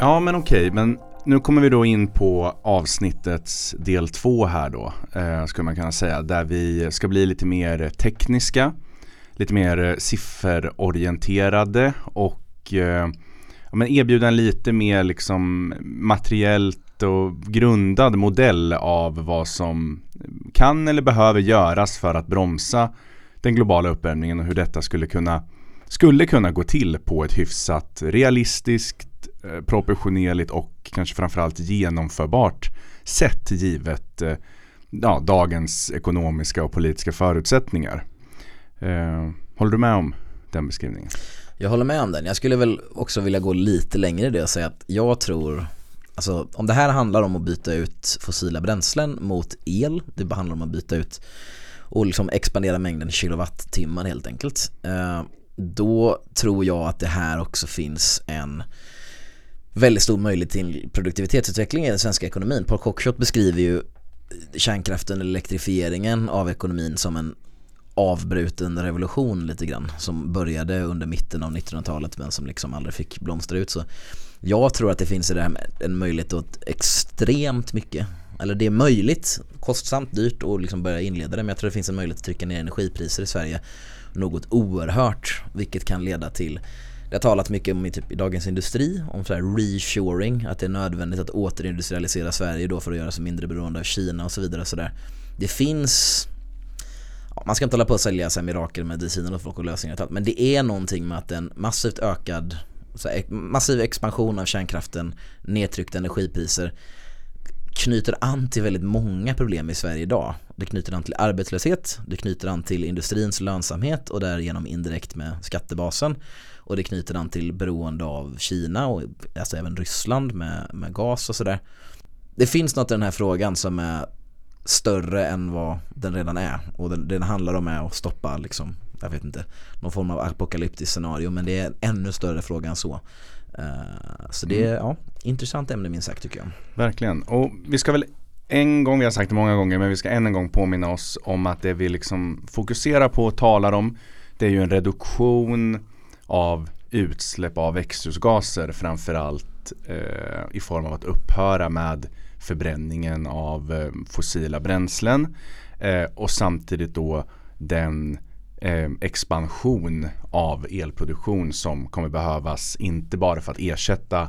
Ja men okej, men nu kommer vi då in på avsnittets del två här då, eh, skulle man kunna säga, där vi ska bli lite mer tekniska, lite mer sifferorienterade och eh, ja, men erbjuda en lite mer liksom materiellt och grundad modell av vad som kan eller behöver göras för att bromsa den globala uppvärmningen och hur detta skulle kunna skulle kunna gå till på ett hyfsat realistiskt, eh, proportionerligt och kanske framförallt genomförbart sätt givet eh, ja, dagens ekonomiska och politiska förutsättningar. Eh, håller du med om den beskrivningen? Jag håller med om den. Jag skulle väl också vilja gå lite längre i det och säga att jag tror Alltså om det här handlar om att byta ut fossila bränslen mot el, det handlar om att byta ut och liksom expandera mängden kilowattimmar helt enkelt. Eh, då tror jag att det här också finns en väldigt stor möjlighet till produktivitetsutveckling i den svenska ekonomin. Paul Cockshott beskriver ju kärnkraften, elektrifieringen av ekonomin som en avbruten revolution lite grann som började under mitten av 1900-talet men som liksom aldrig fick blomstra ut så jag tror att det finns det här en möjlighet åt extremt mycket eller det är möjligt, kostsamt, dyrt att liksom börja inleda det men jag tror det finns en möjlighet att trycka ner energipriser i Sverige något oerhört vilket kan leda till det har talat mycket om i, typ, i Dagens Industri om så här reshoring, att det är nödvändigt att återindustrialisera Sverige då för att göra sig mindre beroende av Kina och så vidare. Så där. Det finns ja, man ska inte hålla på att sälja så här mirakelmediciner och folk och lösningar men det är någonting med att en massivt ökad så här, massiv expansion av kärnkraften, nedtryckta energipriser knyter an till väldigt många problem i Sverige idag. Det knyter an till arbetslöshet, det knyter an till industrins lönsamhet och därigenom indirekt med skattebasen. Och det knyter an till beroende av Kina och alltså även Ryssland med, med gas och sådär. Det finns något i den här frågan som är större än vad den redan är. Och den, den handlar om att stoppa liksom, jag vet inte, någon form av apokalyptiskt scenario. Men det är en ännu större fråga än så. Uh, så det är, mm. ja, intressant ämne minst sagt tycker jag. Verkligen. Och vi ska väl en gång, vi har sagt det många gånger, men vi ska än en gång påminna oss om att det vi liksom fokuserar på och talar om, det är ju en reduktion av utsläpp av växthusgaser framförallt eh, i form av att upphöra med förbränningen av eh, fossila bränslen eh, och samtidigt då den eh, expansion av elproduktion som kommer behövas inte bara för att ersätta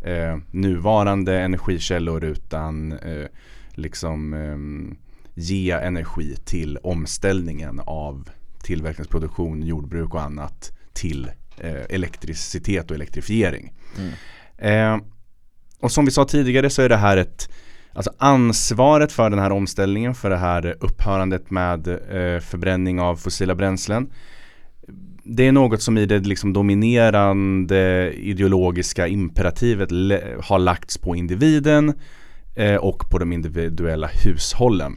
eh, nuvarande energikällor utan eh, liksom eh, ge energi till omställningen av tillverkningsproduktion, jordbruk och annat till eh, elektricitet och elektrifiering. Mm. Eh, och som vi sa tidigare så är det här ett Alltså ansvaret för den här omställningen, för det här upphörandet med eh, förbränning av fossila bränslen det är något som i det liksom dominerande ideologiska imperativet har lagts på individen eh, och på de individuella hushållen.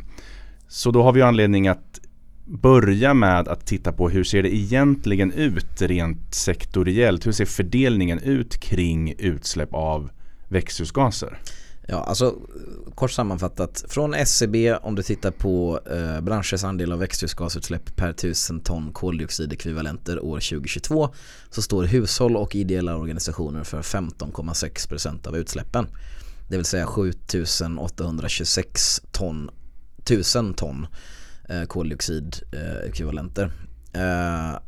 Så då har vi anledning att börja med att titta på hur ser det egentligen ut rent sektoriellt? Hur ser fördelningen ut kring utsläpp av växthusgaser? Ja, alltså kort sammanfattat. Från SCB om du tittar på eh, branschens andel av växthusgasutsläpp per tusen ton koldioxidekvivalenter år 2022 så står hushåll och ideella organisationer för 15,6% av utsläppen. Det vill säga 7826 ton, tusen ton Eh, koldioxidekvivalenter. Eh,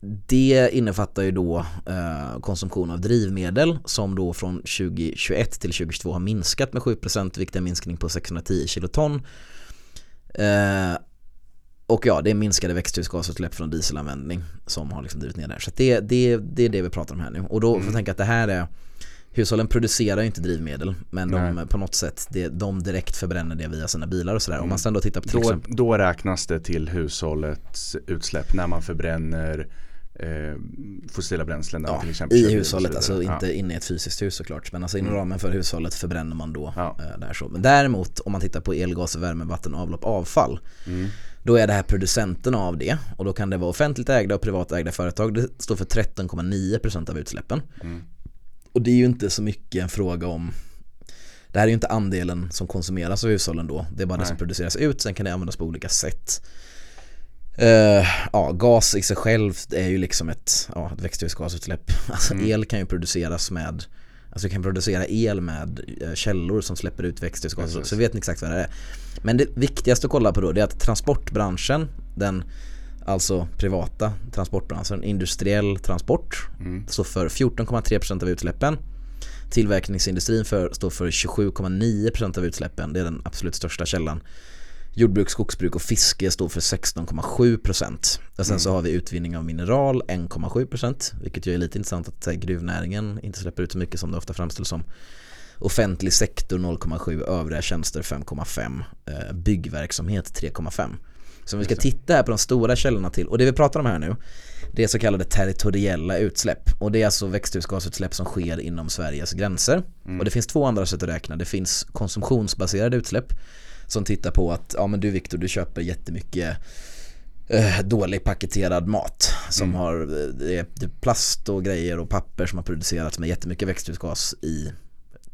det innefattar ju då eh, konsumtion av drivmedel som då från 2021 till 2022 har minskat med 7% vilket är en minskning på 610 kiloton. Eh, och ja, det är minskade växthusgasutsläpp från dieselanvändning som har liksom drivit ner det här. Så det, det, det är det vi pratar om här nu. Och då får mm. tänka att det här är Hushållen producerar ju inte drivmedel men de på något sätt det, de direkt förbränner det via sina bilar och sådär. Mm. Om man mm. sen då tittar på till då, exempel, då räknas det till hushållets utsläpp när man förbränner eh, fossila bränslen. Ja, till exempel I hushållet, alltså inte ja. inne i ett fysiskt hus såklart. Men alltså inom mm. ramen för hushållet förbränner man då ja. eh, där så. Men däremot om man tittar på elgas, värme, vatten, avlopp, avfall. Mm. Då är det här producenterna av det och då kan det vara offentligt ägda och privatägda företag. Det står för 13,9% av utsläppen. Mm. Och det är ju inte så mycket en fråga om det här är ju inte andelen som konsumeras av hushållen då. Det är bara Nej. det som produceras ut. Sen kan det användas på olika sätt. Uh, ja, gas i sig själv är ju liksom ett, ja, ett växthusgasutsläpp. Alltså mm. el kan ju produceras med Alltså du kan producera el med eh, källor som släpper ut växthusgaser. Så vet ni exakt vad det är. Men det viktigaste att kolla på då är att transportbranschen, den alltså privata transportbranschen, industriell transport, Mm. står för 14,3% av utsläppen. Tillverkningsindustrin för, står för 27,9% av utsläppen. Det är den absolut största källan. Jordbruk, skogsbruk och fiske står för 16,7% och sen så har vi utvinning av mineral 1,7% vilket ju är lite intressant att eh, gruvnäringen inte släpper ut så mycket som det ofta framställs som. Offentlig sektor 0,7, övriga tjänster 5,5, eh, byggverksamhet 3,5. Så om vi ska det. titta här på de stora källorna till, och det vi pratar om här nu det är så kallade territoriella utsläpp och det är alltså växthusgasutsläpp som sker inom Sveriges gränser. Och det finns två andra sätt att räkna. Det finns konsumtionsbaserade utsläpp som tittar på att, ja men du Viktor du köper jättemycket eh, dålig paketerad mat som Mm. har eh, det typ plast och grejer och papper som har producerats med jättemycket växthusgas i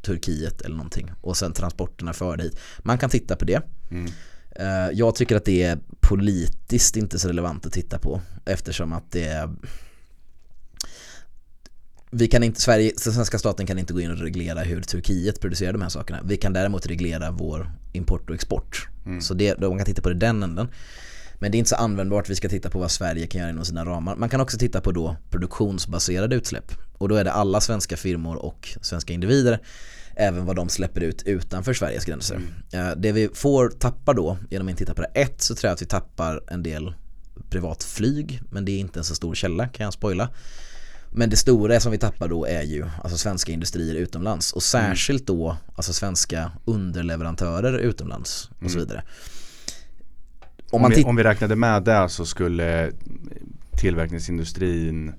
Turkiet eller någonting och sen transporterna för dit. Man kan titta på det. Mm. Eh, Jag tycker att det är politiskt inte så relevant att titta på eftersom att det är vi kan inte, Sverige, svenska staten kan inte gå in och reglera hur Turkiet producerar de här sakerna. Vi kan däremot reglera vår import och export. Mm. Så det, man kan titta på det den änden. Men det är inte så användbart, vi ska titta på vad Sverige kan göra inom sina ramar. Man kan också titta på då produktionsbaserade utsläpp. Och då är det alla svenska firmor och svenska individer även vad de släpper ut utanför Sveriges gränser. Eh, Det vi får tappa då genom att titta på det, ett så tror jag att vi tappar en del privat flyg men det är inte en så stor källa kan jag spoila. Men det stora som vi tappar då är ju alltså svenska industrier utomlands och särskilt då alltså svenska underleverantörer utomlands och så vidare. Om Om, vi, om vi räknade med det så skulle tillverkningsindustrin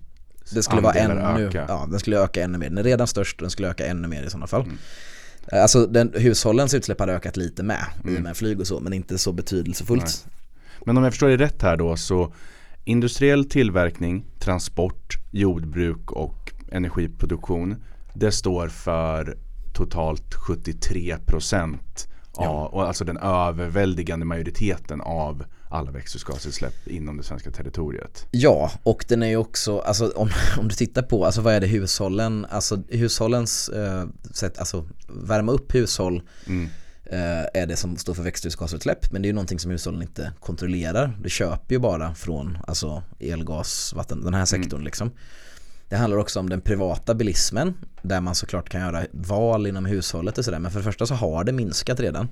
Det skulle vara ännu, öka. ja den skulle öka ännu mer. Den är redan störst och den skulle öka ännu mer i sådana fall. Eh, Alltså den, hushållens utsläpp hade ökat lite med i och med flyg och så men inte så betydelsefullt. Men om jag förstår det rätt här då så industriell tillverkning, transport, jordbruk och energiproduktion det står för totalt 73 procent Ja. och alltså den överväldigande majoriteten av alla växthusgasutsläpp inom det svenska territoriet. Ja, och den är ju också, alltså om, om du tittar på, alltså vad är det hushållen, alltså hushållens eh, sätt, alltså värma upp hushåll Mm. eh, är det som står för växthusgasutsläpp men det är ju någonting som hushållen inte kontrollerar. Det köper ju bara från alltså elgas, vatten, den här sektorn liksom. Det handlar också om den privata bilismen där man såklart kan göra val inom hushållet och sådär men för det första så har det minskat redan.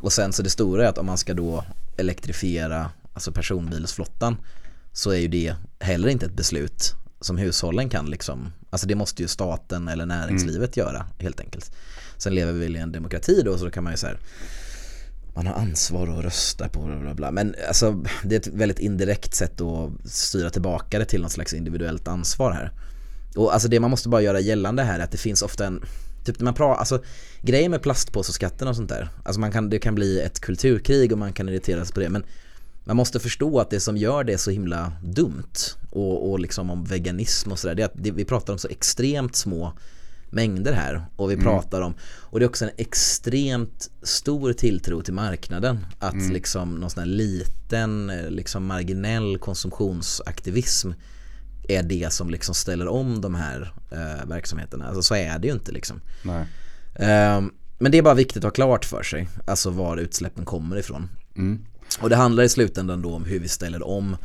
Och sen så det stora är att om man ska då elektrifiera alltså personbilsflottan så är ju det heller inte ett beslut som hushållen kan liksom, alltså det måste ju staten eller näringslivet göra helt enkelt. Sen lever vi väl i en demokrati då så då kan man ju så här man har ansvar att rösta på bla bla bla. Men alltså det är ett väldigt indirekt sätt att styra tillbaka det till något slags individuellt ansvar här. Och alltså det man måste bara göra gällande här är att det finns ofta en Typ när man pratar, alltså grejen med plastpåseskatten och sånt där Alltså man kan, det kan bli ett kulturkrig och man kan irriteras på det men Man måste förstå att det som gör det så himla dumt och, och liksom om veganism och sådär Det är att det, vi pratar om så extremt små mängder här och vi pratar om och det är också en extremt stor tilltro till marknaden att liksom någon sån här liten eh, liksom marginell konsumtionsaktivism är det som liksom ställer om de här eh, verksamheterna. Alltså så är det ju inte liksom. Ehm, men det är bara viktigt att ha klart för sig, alltså var utsläppen kommer ifrån. Mm. Och det handlar i slutändan då om hur vi ställer om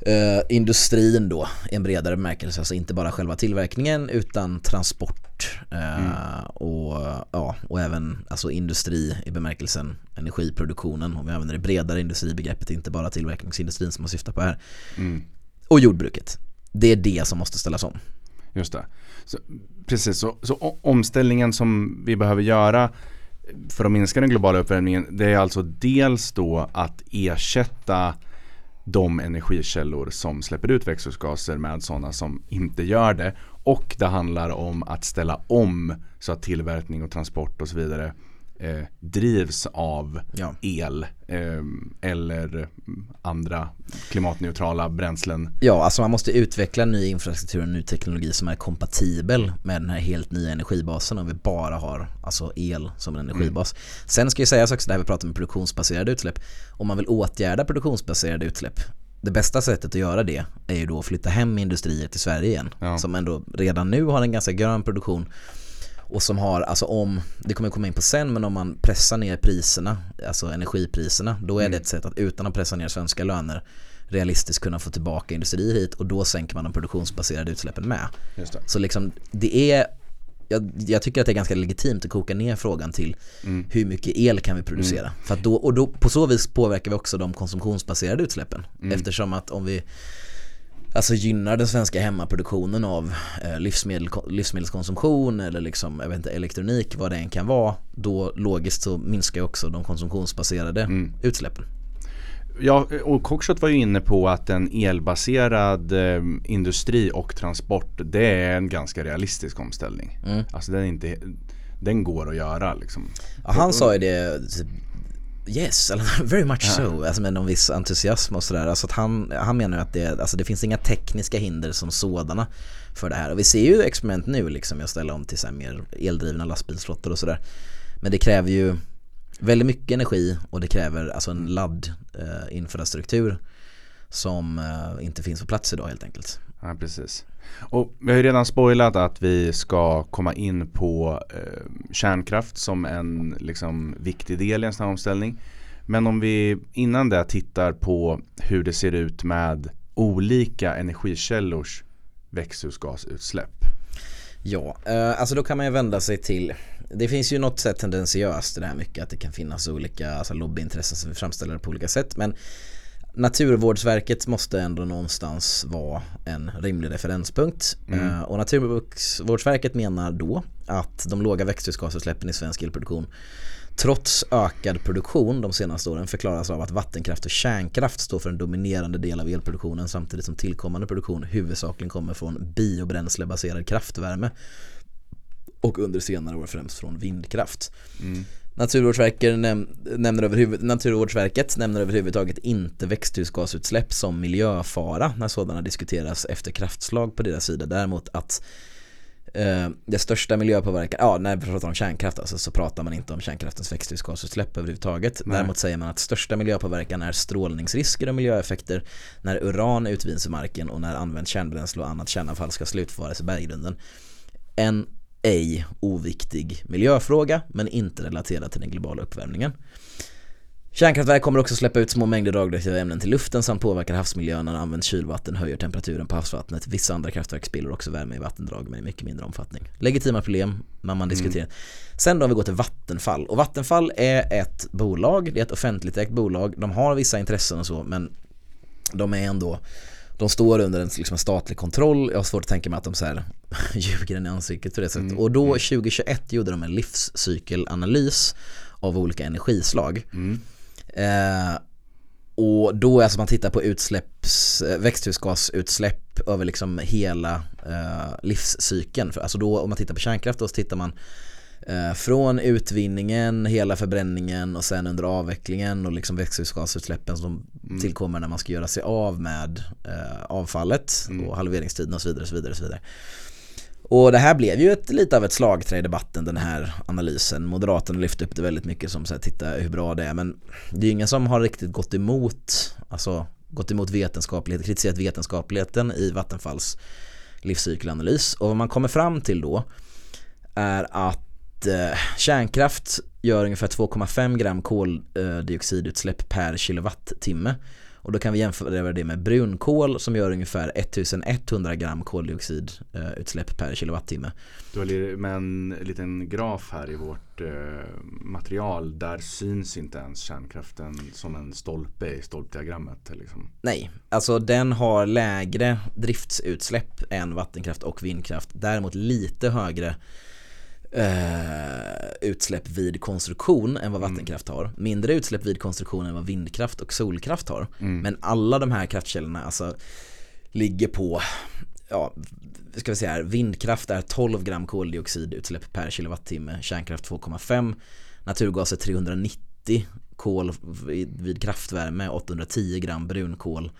eh, industrin då i en bredare bemärkelse, alltså inte bara själva tillverkningen utan transport eh, och, ja, och även alltså industri i bemärkelsen energiproduktionen om vi använder det bredare industribegreppet, inte bara tillverkningsindustrin som man syftar på här. Mm. Och jordbruket. Det är det som måste ställas om. Just det. Så, precis, så, så omställningen som vi behöver göra för att minska den globala uppvärmningen det är alltså dels då att ersätta de energikällor som släpper ut växthusgaser med sådana som inte gör det. Och det handlar om att ställa om så att tillverkning och transport och så vidare eh, drivs av Ja. el eh, eller mm, andra klimatneutrala bränslen. Ja, alltså man måste utveckla ny infrastruktur och ny teknologi som är kompatibel med den här helt nya energibasen om vi bara har alltså el som en energibas. Sen ska ju sägas också det här vi pratar om produktionsbaserade utsläpp. Om man vill åtgärda produktionsbaserade utsläpp det bästa sättet att göra det är ju då att flytta hem industrier till Sverige igen. Ja. Som ändå redan nu har en ganska grön produktion. Och som har, alltså om, det kommer jag komma in på sen, men om man pressar ner priserna, alltså energipriserna, då är Mm. det ett sätt att utan att pressa ner svenska löner realistiskt kunna få tillbaka industrier hit och då sänker man de produktionsbaserade utsläppen med. Så liksom det är jag, jag tycker att det är ganska legitimt att koka ner frågan till Mm. hur mycket el kan vi producera. För att då, och då, på så vis påverkar vi också de konsumtionsbaserade utsläppen. Mm. Eftersom att om vi alltså gynnar den svenska hemmaproduktionen av eh, livsmedel, livsmedelskonsumtion eller liksom, jag vet inte, elektronik, vad det än kan vara, då logiskt så minskar också de konsumtionsbaserade Mm. utsläppen. Ja, och Cockshot var ju inne på att en elbaserad eh, industri och transport det är en ganska realistisk omställning. Mm. Alltså den, är inte, den går att göra liksom. Ja, han sa ju det Yes, very much so, alltså med någon viss entusiasm och sådär. Alltså att han, han menar att det, alltså det finns inga tekniska hinder som sådana för det här. Och vi ser ju experiment nu liksom, jag ställer om till så mer eldrivna lastbilsflottor och sådär. Men det kräver ju väldigt mycket energi och det kräver alltså en laddinfrastruktur som eh, inte finns på plats idag helt enkelt. Ja, precis. Och vi har ju redan spoilat att vi ska komma in på eh, kärnkraft som en liksom, viktig del i en sån här omställning. Men om vi innan det tittar på hur det ser ut med olika energikällors växthusgasutsläpp. Ja, eh, alltså då kan man ju vända sig till Det finns ju något sätt tendensiöst i det här mycket att det kan finnas olika alltså lobbyintressen som vi framställer det på olika sätt men Naturvårdsverket måste ändå någonstans vara en rimlig referenspunkt Mm. Eh, och Naturvårdsverket menar då att de låga växthusgasutsläppen i svensk elproduktion trots ökad produktion de senaste åren förklaras av att vattenkraft och kärnkraft står för en dominerande del av elproduktionen samtidigt som tillkommande produktion huvudsakligen kommer från biobränslebaserad kraftvärme och under senare år främst från vindkraft. Mm. Naturvårdsverket, näm nämner överhuvud, Naturvårdsverket nämner överhuvudtaget inte växthusgasutsläpp som miljöfara när sådana diskuteras efter kraftslag på deras sida. Däremot att eh, det största miljöpåverkan, ja när vi pratar om kärnkraft alltså, så pratar man inte om kärnkraftens växthusgasutsläpp överhuvudtaget. Nej. Däremot säger man att största miljöpåverkan är strålningsrisker och miljöeffekter när uran utvinns i marken och när använt kärnbränsle och annat kärnavfall ska slutförvaras i berggrunden. En ej oviktig miljöfråga men inte relaterad till den globala uppvärmningen. Kärnkraftverk kommer också släppa ut små mängder radioaktiva ämnen till luften samt påverkar havsmiljön när använt kylvatten höjer temperaturen på havsvattnet. Vissa andra kraftverk spiller också värme i vattendrag men i mycket mindre omfattning. Legitima problem, men man diskuterar. Sen då om vi går till Vattenfall. Och Vattenfall är ett bolag, det är ett offentligt ägt bolag. De har vissa intressen och så men de är ändå de står under en liksom, statlig kontroll. Jag har svårt att tänka mig att de så här ljuger en i ansiktet på det sättet. Mm, Och då 2021 gjorde de en livscykelanalys av olika energislag. Mm. Eh, och då alltså man tittar på utsläpps, eh, växthusgasutsläpp över liksom hela eh, livscykeln. För, alltså då om man tittar på kärnkraft då så tittar man från utvinningen, hela förbränningen och sen under avvecklingen och liksom växthusgasutsläppen som Mm. tillkommer när man ska göra sig av med eh, avfallet Mm. och halveringstiden och så vidare. Och så vidare, och så vidare. Och det här blev ju ett, lite av ett slagträ i debatten den här analysen. Moderaterna lyfte upp det väldigt mycket som så här, titta hur bra det är men det är ju ingen som har riktigt gått emot, alltså gått emot vetenskaplighet, kritiserat vetenskapligheten i Vattenfalls livscykelanalys. Och vad man kommer fram till då är att eh, kärnkraft gör ungefär 2,5 gram koldioxidutsläpp per kilowattimme. Och då kan vi jämföra det med brunkol som gör ungefär 1100 gram koldioxidutsläpp per kilowattimme. Du har med en liten graf här i vårt eh, material. Där syns inte ens kärnkraften som en stolpe i stolpdiagrammet. Liksom. Nej, alltså den har lägre driftsutsläpp än vattenkraft och vindkraft. Däremot lite högre eh, utsläpp vid konstruktion än vad Mm. vattenkraft har. Mindre utsläpp vid konstruktion än vad vindkraft och solkraft har. Mm. Men alla de här kraftkällorna alltså ligger på, ja, ska vi säga här, vindkraft är 12 gram koldioxidutsläpp per kilowattimme, kärnkraft 2,5, naturgas är 390, kol vid vid kraftvärme 810 gram, brunkol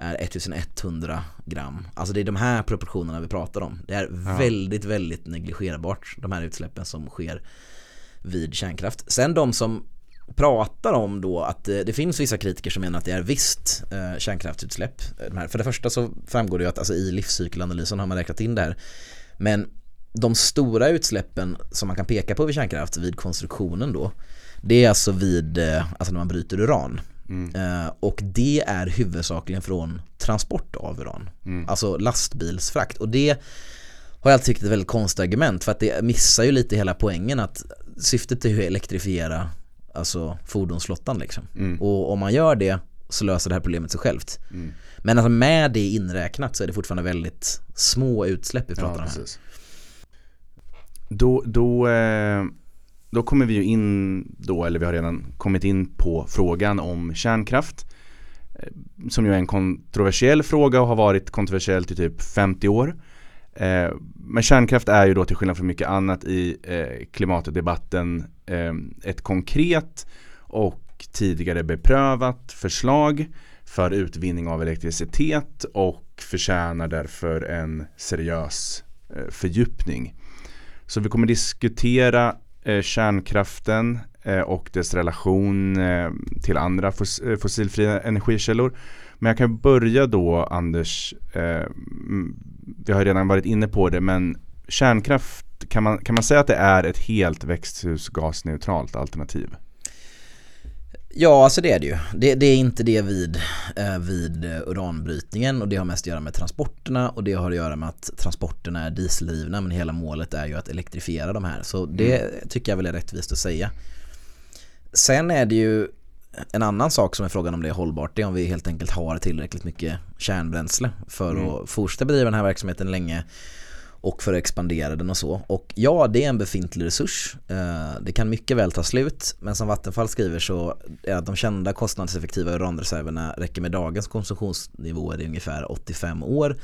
är 1100 gram. Alltså det är de här proportionerna vi pratar om. Det är Ja. väldigt, väldigt negligerbart de här utsläppen som sker vid kärnkraft. Sen de som pratar om då att eh, det finns vissa kritiker som menar att det är visst eh, kärnkraftsutsläpp. De. För det första så framgår det ju att alltså, i livscykelanalysen har man räknat in det här. Men de stora utsläppen som man kan peka på vid kärnkraft vid konstruktionen då det är alltså vid, eh, alltså när man bryter uran. Mm. Eh, och det är huvudsakligen från transport av uran. Mm. Alltså lastbilsfrakt. Och det har jag alltid tyckt är ett väldigt konstigt argument för att det missar ju lite hela poängen att syftet är att elektrifiera alltså fordonsflottan liksom. Mm. Och om man gör det så löser det här problemet sig självt. Mm. Men alltså med det inräknat så är det fortfarande väldigt små utsläpp vi pratar ja, om här. Då, då, eh, då kommer vi ju in då, eller vi har redan kommit in på frågan om kärnkraft. Eh, som ju är en kontroversiell fråga och har varit kontroversiellt i typ 50 år. Eh, men kärnkraft är ju då till skillnad från mycket annat i eh, klimatdebatten ett konkret och tidigare beprövat förslag för utvinning av elektricitet och förtjänar därför en seriös fördjupning. Så vi kommer diskutera Eh, kärnkraften eh, och dess relation eh, till andra eh, fossilfria energikällor. Men jag kan börja då Anders, eh, vi har redan varit inne på det, men kärnkraft, kan man, kan man säga att det är ett helt växthusgasneutralt alternativ? Ja, alltså det är det ju. Det, det är inte det vid, eh, vid uranbrytningen och det har mest att göra med transporterna och det har att göra med att transporterna är dieseldrivna men hela målet är ju att elektrifiera de här. Så det mm. tycker jag väl är rättvist att säga. Sen är det ju en annan sak som är frågan om det är hållbart det är om vi helt enkelt har tillräckligt mycket kärnbränsle för mm. att fortsätta bedriva den här verksamheten länge och för att expandera den och så. Och ja, det är en befintlig resurs. Eh, det kan mycket väl ta slut, men som Vattenfall skriver så är att de kända kostnadseffektiva uranreserverna räcker med dagens konsumtionsnivåer i ungefär 85 år.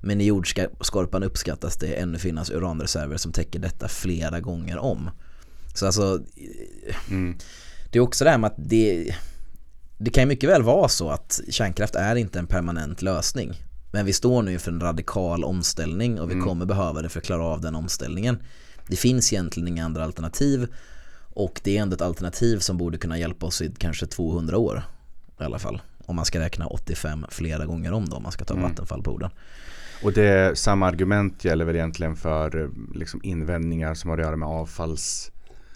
Men i jordskorpan uppskattas det ännu finnas uranreserver som täcker detta flera gånger om. Så alltså, mm. det är också det här med att det, det kan mycket väl vara så att kärnkraft är inte en permanent lösning. Men vi står nu inför en radikal omställning och vi mm. kommer behöva det för att klara av den omställningen. Det finns egentligen inga andra alternativ och det är ändå ett alternativ som borde kunna hjälpa oss i kanske 200 år i alla fall. Om man ska räkna 85 flera gånger om då, om man ska ta mm. Vattenfall på orden. Och det samma argument gäller väl egentligen för liksom invändningar som har att göra med avfalls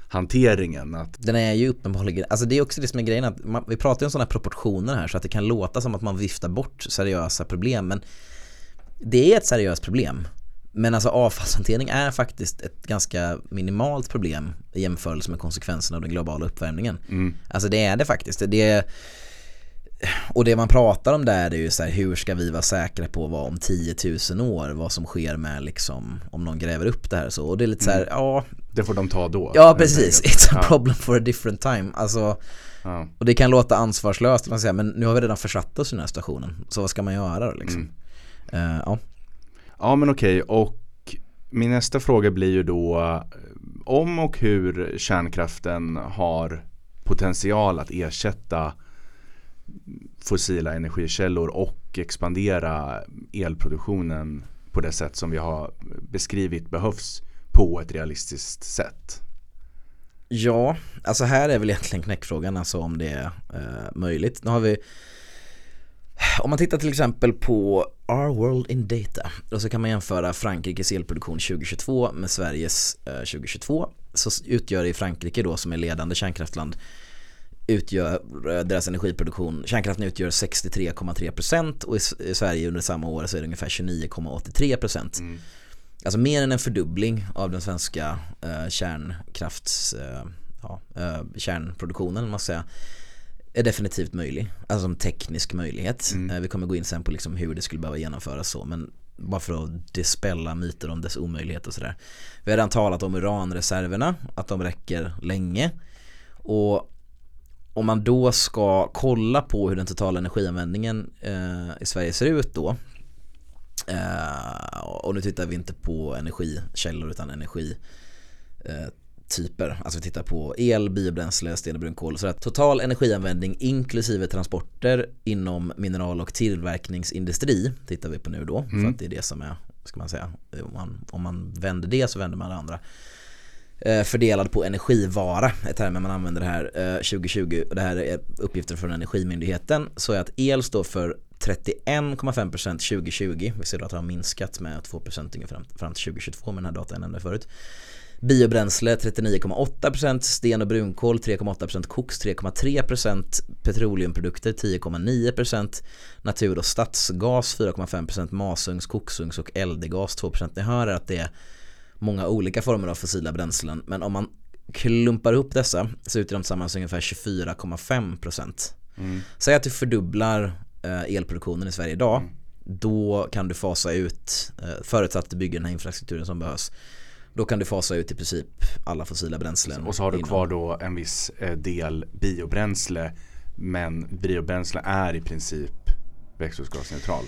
hanteringen. Att... Den är ju uppenbarligen, alltså det är också det som är grejen att man, vi pratar ju om sådana proportioner här så att det kan låta som att man viftar bort seriösa problem men det är ett seriöst problem. Men alltså avfallshantering är faktiskt ett ganska minimalt problem i jämförelse med konsekvenserna av den globala uppvärmningen. Mm. Alltså det är det faktiskt. Det är, och det man pratar om där är ju så här, hur ska vi vara säkra på vad om 10 000 år, vad som sker med liksom, om någon gräver upp det här så. Och det är lite så här, mm. ja. Det får de ta då. Ja, precis. It's a problem for a different time. Alltså, och det kan låta ansvarslöst, man säger, men nu har vi redan försatt oss i den här situationen. Så vad ska man göra liksom? Mm. Uh, ja. ja, men okej. Okay. Och min nästa fråga blir ju då om och hur kärnkraften har potential att ersätta fossila energikällor och expandera elproduktionen på det sätt som vi har beskrivit behövs på ett realistiskt sätt? Ja, alltså här är väl egentligen knäckfrågan alltså om det är eh, möjligt. Nu har vi om man tittar till exempel på Our World in Data då så kan man jämföra Frankrikes elproduktion 2022 med Sveriges eh, 2022 så utgör i Frankrike då som är ledande kärnkraftland utgör eh, deras energiproduktion, kärnkraften utgör 63,3% och i Sverige under samma år så är det ungefär 29,83%. Mm. Alltså mer än en fördubbling av den svenska eh, kärnkrafts, eh, ja, eh, kärnproduktionen man säga är definitivt möjlig, alltså som teknisk möjlighet. Mm. Eh, vi kommer gå in sen på liksom hur det skulle behöva genomföras så men bara för att dispella myter om dess omöjlighet och sådär. Vi har redan talat om uranreserverna, att de räcker länge och om man då ska kolla på hur den totala energianvändningen eh, i Sverige ser ut då eh, och nu tittar vi inte på energikällor utan energityper. Eh, alltså vi tittar på el, biobränsle, sten och brunkol. Så att total energianvändning inklusive transporter inom mineral och tillverkningsindustri tittar vi på nu då. Mm. För att det är det som är, ska man säga, om man, om man vänder det så vänder man det andra. Eh, fördelad på energivara, är termen man använder här 2020 eh, och det här är uppgifter från Energimyndigheten så är att el står för 31,5% 2020. Vi ser då att det har minskat med 2% ungefär fram till 2022 med den här datan jag nämnde förut. Biobränsle 39,8%, sten och brunkol 3,8%, koks 3,3%, petroleumprodukter 10,9%, natur och stadsgas 4,5%, masugns, koksugns och eldegas 2%. Ni hör att det är många olika former av fossila bränslen men om man klumpar ihop dessa så utgör de tillsammans ungefär 24,5%. Mm. Säg att du fördubblar elproduktionen i Sverige idag mm. då kan du fasa ut, eh, förutsatt att du bygger den här infrastrukturen som behövs då kan du fasa ut i princip alla fossila bränslen. Och så har du kvar då en viss eh, del biobränsle men biobränsle är i princip växthusgasneutral.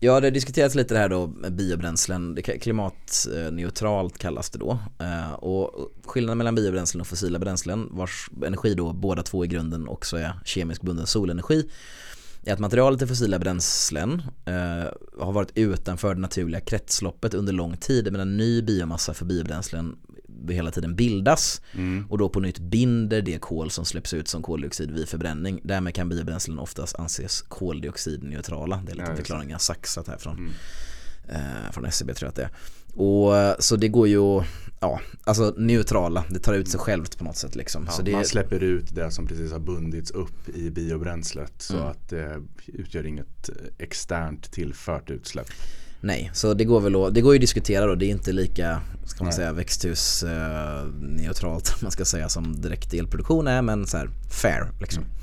Ja det har diskuterats lite det här då med biobränslen, klimatneutralt kallas det då. Eh, och skillnaden mellan biobränslen och fossila bränslen vars energi då båda två i grunden också är kemiskt bunden solenergi är att materialet i fossila bränslen eh, har varit utanför det naturliga kretsloppet under lång tid medan ny biomassa för biobränslen hela tiden bildas mm. och då på nytt binder det kol som släpps ut som koldioxid vid förbränning. Därmed kan biobränslen oftast anses koldioxidneutrala. Det är lite ja, förklaring jag saxat här från, mm. eh, från SCB tror jag att det är. Och, så det går ju ja, alltså neutrala, det tar ut sig självt på något sätt liksom. Ja, så det, man släpper ut det som precis har bundits upp i biobränslet så mm. att det utgör inget externt tillfört utsläpp. Nej, så det går väl att, det går ju att diskutera då, det är inte lika, ska man Nej. säga, växthusneutralt man ska säga som direkt elproduktion är men så här fair liksom. Mm.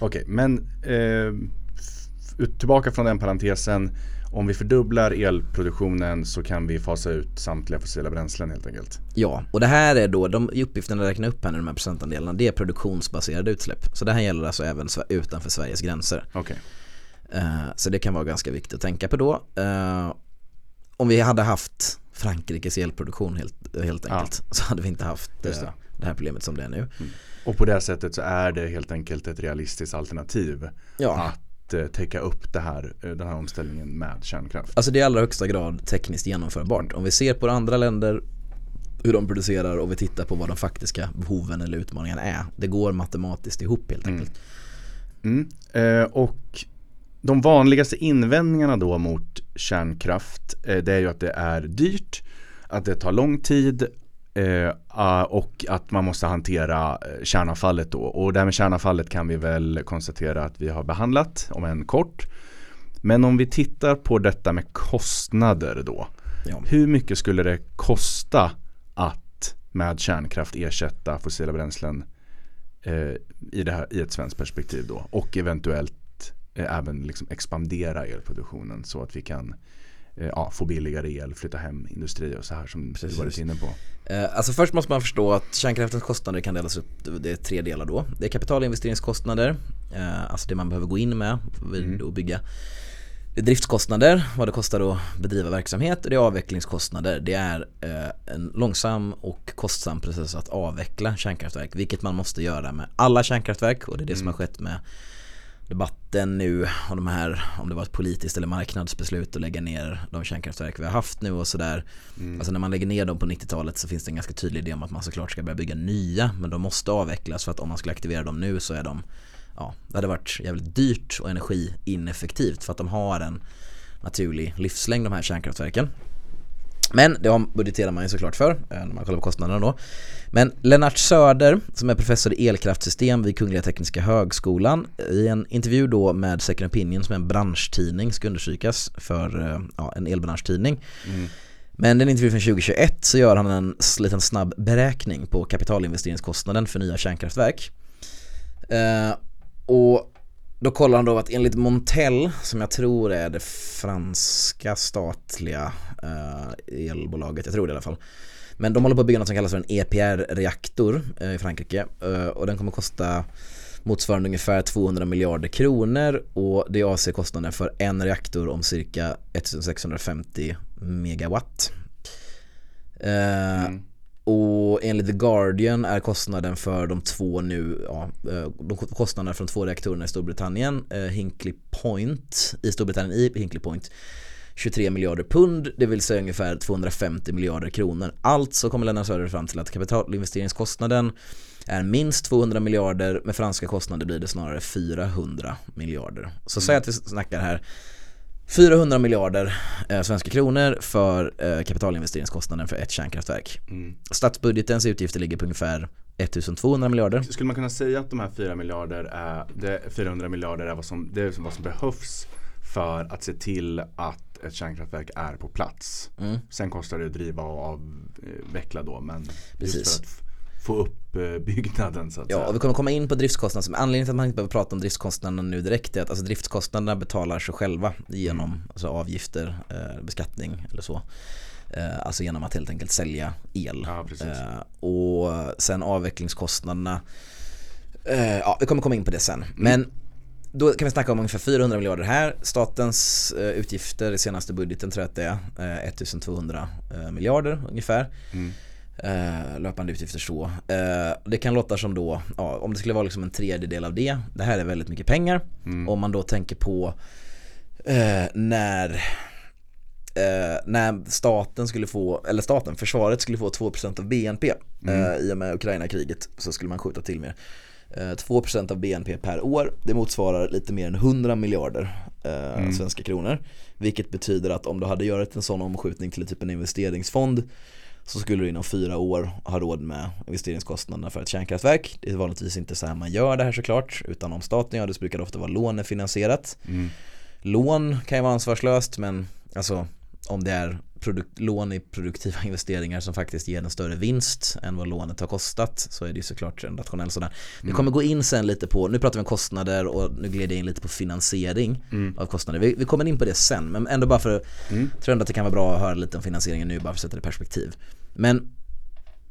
Okej, okay, men eh, tillbaka från den parentesen om vi fördubblar elproduktionen så kan vi fasa ut samtliga fossila bränslen helt enkelt. Ja, och det här är då, de uppgifterna jag räknar upp här nu, de här procentandelarna, det är produktionsbaserade utsläpp. Så det här gäller alltså även utanför Sveriges gränser. Okay. Uh, så det kan vara ganska viktigt att tänka på då. Uh, om vi hade haft Frankrikes elproduktion helt, helt enkelt ja. så hade vi inte haft det. det. här problemet som det är nu. Mm. Och på det sättet så är det helt enkelt ett realistiskt alternativ. Ja. Att att eh, täcka upp det här, eh, den här omställningen med kärnkraft? Alltså det är i allra högsta grad tekniskt genomförbart. Om vi ser på andra länder hur de producerar och vi tittar på vad de faktiska behoven eller utmaningarna är. Det går matematiskt ihop helt enkelt. Mm. Mm. Eh, och de vanligaste invändningarna då mot kärnkraft eh, det är ju att det är dyrt, att det tar lång tid Eh, ah, och att man måste hantera eh, kärnavfallet då. Och det här med kärnavfallet kan vi väl konstatera att vi har behandlat om en kort. Men om vi tittar på detta med kostnader då. Ja. Hur mycket skulle det kosta att med kärnkraft ersätta fossila bränslen eh, i, det här, i ett svenskt perspektiv då? Och eventuellt eh, även liksom expandera elproduktionen så att vi kan ja, få billigare el, flytta hem industri och så här som Precis. du varit inne på. Eh, alltså först måste man förstå att kärnkraftens kostnader kan delas upp, det är tre delar då. Det är kapitalinvesteringskostnader, eh, alltså det man behöver gå in med mm. och bygga. Det är driftskostnader, vad det kostar att bedriva verksamhet och det är avvecklingskostnader. Det är en långsam och kostsam process att avveckla kärnkraftverk, vilket man måste göra med alla kärnkraftverk och det är det mm. som har skett med debatten nu om de här, om det var ett politiskt eller marknadsbeslut att lägga ner de kärnkraftverk vi har haft nu och sådär. Mm. Alltså när man lägger ner dem på 90-talet så finns det en ganska tydlig idé om att man såklart ska börja bygga nya men de måste avvecklas för att om man skulle aktivera dem nu så är de, ja, det hade varit jävligt dyrt och energiineffektivt för att de har en naturlig livslängd de här kärnkraftverken. Men det budgeterar man ju såklart för eh, när man kollar på kostnaderna då. Men Lennart Söder som är professor i elkraftsystem vid Kungliga Tekniska Högskolan i en intervju då med Second Opinion som är en branschtidning ska understrykas för eh, ja, en elbranschtidning. Mm. Men den intervjun från 2021 så gör han en liten snabb beräkning på kapitalinvesteringskostnaden för nya kärnkraftverk. Eh, och då kollar han då att enligt Montel, som jag tror är det franska statliga eh, elbolaget, jag tror det i alla fall. Men de håller på att bygga något som kallas för en EPR-reaktor eh, i Frankrike eh, och den kommer kosta motsvarande ungefär 200 miljarder kronor och det avser kostnaden för en reaktor om cirka 1650 megawatt. Eh, mm. Och enligt The Guardian är kostnaden för de två nu, ja, eh, kostnaderna från två reaktorerna i Storbritannien, eh, Hinkley Point i Storbritannien i Hinkley Point 23 miljarder pund, det vill säga ungefär 250 miljarder kronor. Alltså kommer Lennart Söder fram till att kapitalinvesteringskostnaden är minst 200 miljarder, med franska kostnader blir det snarare 400 miljarder. Så säg att vi snackar här 400 miljarder eh, svenska kronor för eh, kapitalinvesteringskostnaden för ett kärnkraftverk. Mm. Statsbudgetens utgifter ligger på ungefär 1200 miljarder. Skulle man kunna säga att de här 4 miljarder är, det, 400 miljarder är vad som, det är vad som behövs för att se till att ett kärnkraftverk är på plats. Mm. Sen kostar det att driva och avveckla då men Precis. just för att få upp eh, byggnaden så att Ja, säga. och vi kommer komma in på driftskostnader. Men Anledningen till att man inte behöver prata om driftskostnaderna nu direkt är att alltså, driftskostnaderna betalar sig själva genom alltså, avgifter, eh, beskattning eller så. Eh, alltså genom att helt enkelt sälja el. Ja. Eh, och sen avvecklingskostnaderna, eh, ja vi kommer komma in på det sen. Men då kan vi snacka om ungefär 400 miljarder här. Statens eh, utgifter i senaste budgeten tror jag att det är eh, 1200 eh, miljarder ungefär. Mm. Eh, löpande utgifter så. Eh, det kan låta som då, ja, om det skulle vara liksom en tredjedel av det. Det här är väldigt mycket pengar. Mm. Om man då tänker på eh, när eh, när staten skulle få, eller staten, försvaret skulle få 2% av BNP eh, i och med Ukraina-kriget så skulle man skjuta till mer. Eh, 2% av BNP per år, det motsvarar lite mer än 100 miljarder eh, svenska kronor. Vilket betyder att om du hade gjort en sån omskjutning till typ en investeringsfond så skulle du inom fyra år ha råd med investeringskostnaderna för ett kärnkraftverk. Det är vanligtvis inte så här man gör det här såklart, utan om staten gör det så brukar det ofta vara lånefinansierat. Mm. Lån kan ju vara ansvarslöst men alltså om det är produkt, lån i produktiva investeringar som faktiskt ger en större vinst än vad lånet har kostat så är det ju såklart en rationell sådan. Vi kommer gå in sen lite på, nu pratar vi om kostnader och nu gled jag in lite på finansiering av kostnader. Vi, vi kommer in på det sen men ändå bara för, Mm. tror ändå att det kan vara bra att höra lite om finansieringen nu bara för att sätta det i perspektiv. Men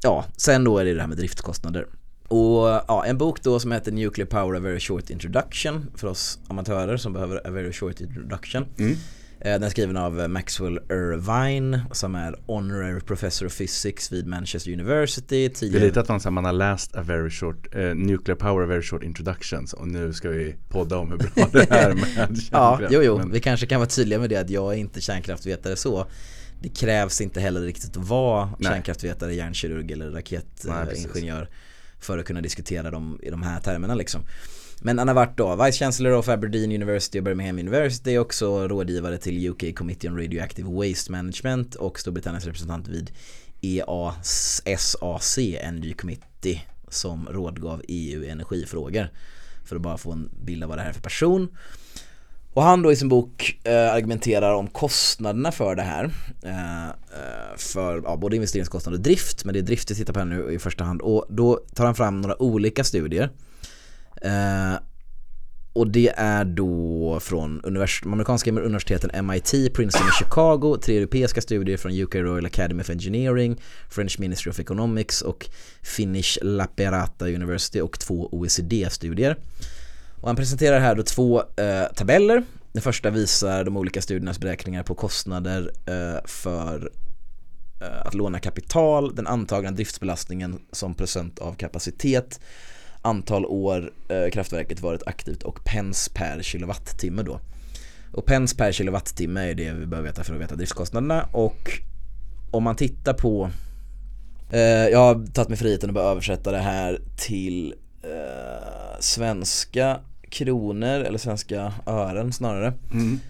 ja, sen då är det det här med driftkostnader. Och ja, en bok då som heter Nuclear Power A Very Short Introduction för oss amatörer som behöver A Very Short Introduction. Mm. Eh, Den är skriven av Maxwell Irvine som är Honorary Professor of Physics vid Manchester University. Det är Tidigare, lite att man, här, man har läst a very short, eh, Nuclear Power a very short introductions och nu ska vi podda om hur bra det är med kärnkraft. Ja, jo, jo. Men- Vi kanske kan vara tydliga med det att jag är inte kärnkraftvetare så. Det krävs inte heller riktigt att vara Nej. kärnkraftvetare, hjärnkirurg eller Nej, raketingenjör för att kunna diskutera dem i de här termerna liksom. Men han har varit då Vice Chancellor of Aberdeen University och Birmingham University också rådgivare till UK Committee on Radioactive Waste Management och Storbritanniens representant vid EASAC Energy Committee som rådgav EU energifrågor. För att bara få en bild av vad det här är för person. Och han då i sin bok eh, argumenterar om kostnaderna för det här. Eh, eh, för ja, både investeringskostnader och drift, men det är drift vi tittar på här nu i första hand. Och då tar han fram några olika studier. Eh, och det är då från univers- de amerikanska universiteten MIT, Princeton och Chicago, tre europeiska studier från UK Royal Academy of Engineering, French Ministry of Economics och Finnish Lappeenranta University och två OECD-studier. Och han presenterar här då två eh, tabeller. Den första visar de olika studiernas beräkningar på kostnader eh, för eh, att låna kapital, den antagna driftsbelastningen som procent av kapacitet, antal år eh, kraftverket varit aktivt och pence per kilowattimme då. Och pence per kilowattimme är det vi behöver veta för att veta driftskostnaderna och om man tittar på eh, Jag har tagit mig friheten att bara översätta det här till eh, svenska kronor eller svenska ören snarare. Mm.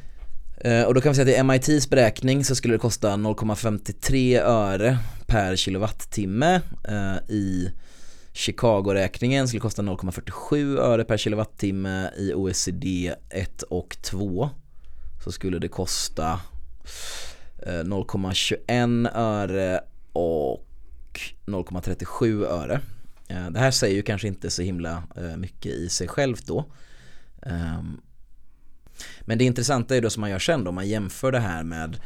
Eh, och då kan vi säga att i MITs beräkning så skulle det kosta 0,53 öre per kilowattimme. Eh, I Chicago-räkningen skulle kosta 0,47 öre per kilowattimme. I OECD 1 och 2 så skulle det kosta eh, 0,21 öre och 0,37 öre. Eh, det här säger ju kanske inte så himla eh, mycket i sig självt då. Ehm, men det intressanta är då som man gör sen då, man jämför det här med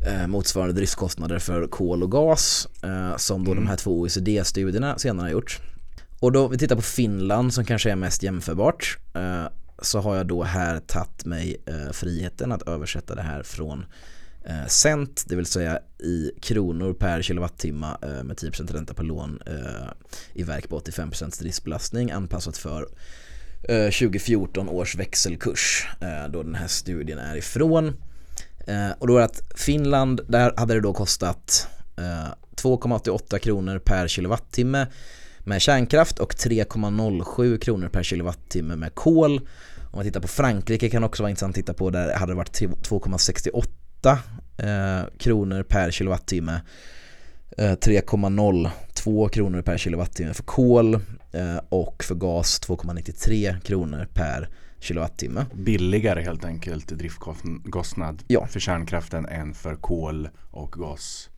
eh, motsvarande driftskostnader för kol och gas eh, som då de här två OECD-studierna senare har gjort. Och då vi tittar på Finland som kanske är mest jämförbart eh, så har jag då här tagit mig friheten att översätta det här från cent, det vill säga i kronor per kilowattimme med 10% ränta på lån i verk på 85% driftsbelastning anpassat för eh, 2014 års växelkurs då den här studien är ifrån. Eh, och då är det att Finland, där hade det då kostat eh, 2,88 kronor per kilowattimme med kärnkraft och 3,07 kronor per kilowattimme med kol. Om man tittar på Frankrike kan också vara intressant att titta på där hade det varit 2,68 eh, kronor per kilowattimme. Eh, 3,02 kronor per kilowattimme för kol eh, och för gas 2,93 kronor per kilowattimme. Billigare helt enkelt driftkostnad Ja. för kärnkraften än för kol och gas.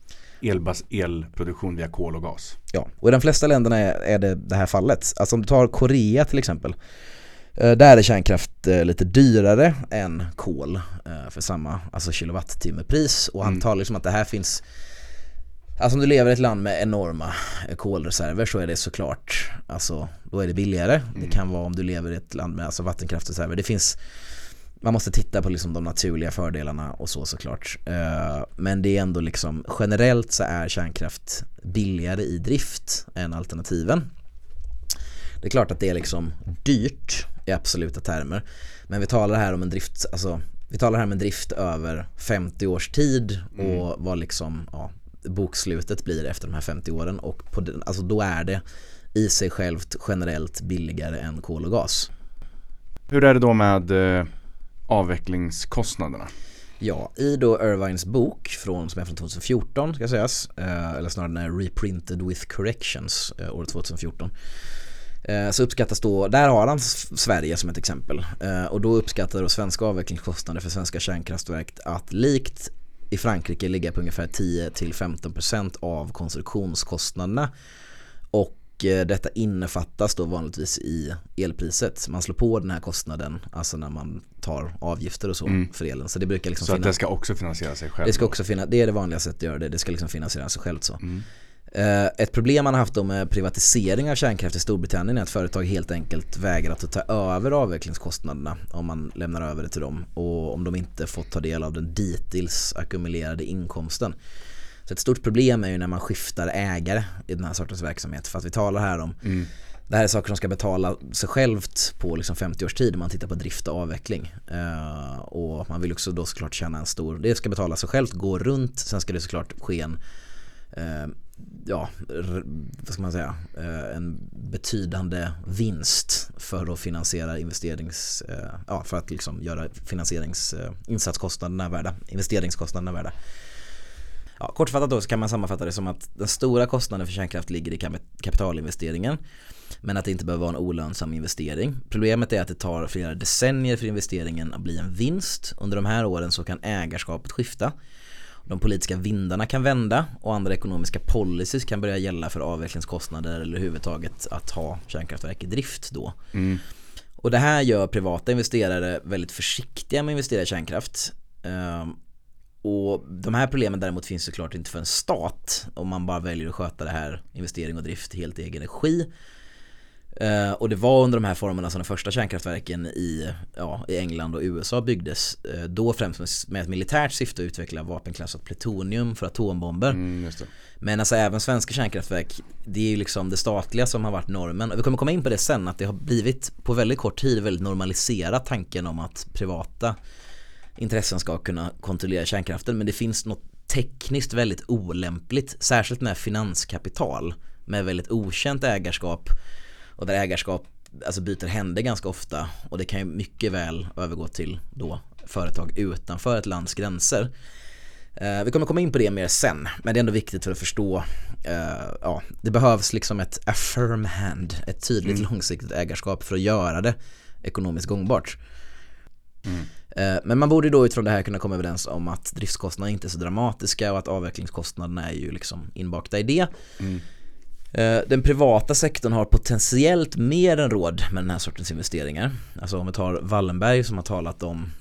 Elbas, elproduktion via kol och gas. Ja, och i de flesta länderna är, det det här fallet. Alltså om du tar Korea till exempel. eh, Där är kärnkraft eh, lite dyrare än kol eh, för samma alltså kilowattimmepris. Och han Mm. talar liksom att det här finns Alltså om du lever i ett land med enorma eh, kolreserver så är det såklart Alltså då är det billigare. Det Mm. kan vara om du lever i ett land med alltså vattenkraftreserver. Det finns man måste titta på liksom de naturliga fördelarna och så såklart. Eh, Men det är ändå liksom generellt så är kärnkraft billigare i drift än alternativen. Det är klart att det är liksom dyrt i absoluta termer. Men vi talar här om en drift, alltså vi talar här om en drift över 50 års tid och vad liksom ja, bokslutet blir efter de här 50 åren och på den, alltså då är det i sig självt generellt billigare än kol och gas. Hur är det då med eh, avvecklingskostnaderna? Ja, i då Irvines bok från, som är från 2014 ska sägas, eh, eller snarare den är reprinted with corrections eh, år 2014. Eh, så uppskattas då, där har han Sverige som ett exempel. Och då uppskattar då svenska avvecklingskostnader för svenska kärnkraftverk att likt i Frankrike ligga på ungefär 10-15% av konstruktionskostnaderna. Och eh, detta innefattas då vanligtvis i elpriset. Man slår på den här kostnaden, alltså när man tar avgifter och så Mm. för elen. Så det brukar liksom Så att det ska också finansiera sig själv? det ska också finnas, det är det vanliga sättet att göra det, det ska liksom finansiera sig självt så. Mm. Eh, Ett problem man har haft med privatisering av kärnkraft i Storbritannien är att företag helt enkelt vägrar att ta över avvecklingskostnaderna om man lämnar över det till dem och om de inte fått ta del av den dittills ackumulerade inkomsten. Så ett stort problem är ju när man skiftar ägare i den här sortens verksamhet för att vi talar här om Mm. det här är saker som ska betala sig självt på liksom 50 års tid om man tittar på drift och avveckling. Eh, och man vill också då såklart tjäna en stor, det ska betala sig självt, gå runt, sen ska det såklart ske en eh, ja, vad ska man säga, eh, en betydande vinst för att finansiera investerings, eh, ja för att liksom göra finansierings, eh, insatskostnaderna värda, investeringskostnaderna värda. Ja, kortfattat då så kan man sammanfatta det som att den stora kostnaden för kärnkraft ligger i kapitalinvesteringen men att det inte behöver vara en olönsam investering. Problemet är att det tar flera decennier för investeringen att bli en vinst. Under de här åren så kan ägarskapet skifta. De politiska vindarna kan vända och andra ekonomiska policies kan börja gälla för avvecklingskostnader eller överhuvudtaget att ha kärnkraftverk i drift då. Mm. Och det här gör privata investerare väldigt försiktiga med att investera i kärnkraft. Ehm, och de här problemen däremot finns såklart inte för en stat om man bara väljer att sköta det här investering och drift helt i egen regi. Eh, och det var under de här formerna som de första kärnkraftverken i, ja, i England och USA byggdes. Eh, då främst med, ett militärt syfte att utveckla vapenklassat plutonium för atombomber. Mm. Men alltså även svenska kärnkraftverk, det är ju liksom det statliga som har varit normen. Och vi kommer komma in på det sen, att det har blivit på väldigt kort tid väldigt normaliserat tanken om att privata intressen ska kunna kontrollera kärnkraften. Men det finns något tekniskt väldigt olämpligt, särskilt med finanskapital med väldigt okänt ägarskap och där ägarskap alltså byter händer ganska ofta och det kan ju mycket väl övergå till då företag utanför ett lands gränser. Eh, vi kommer komma in på det mer sen, men det är ändå viktigt för att förstå, eh, ja, det behövs liksom ett a firm hand, ett tydligt Mm. långsiktigt ägarskap för att göra det ekonomiskt gångbart. Mm. Eh, Men man borde då utifrån det här kunna komma överens om att driftskostnaderna inte är så dramatiska och att avvecklingskostnaderna är ju liksom inbakta i det. Mm. Eh, Den privata sektorn har potentiellt mer än råd med den här sortens investeringar. Alltså om vi tar Wallenberg som har talat om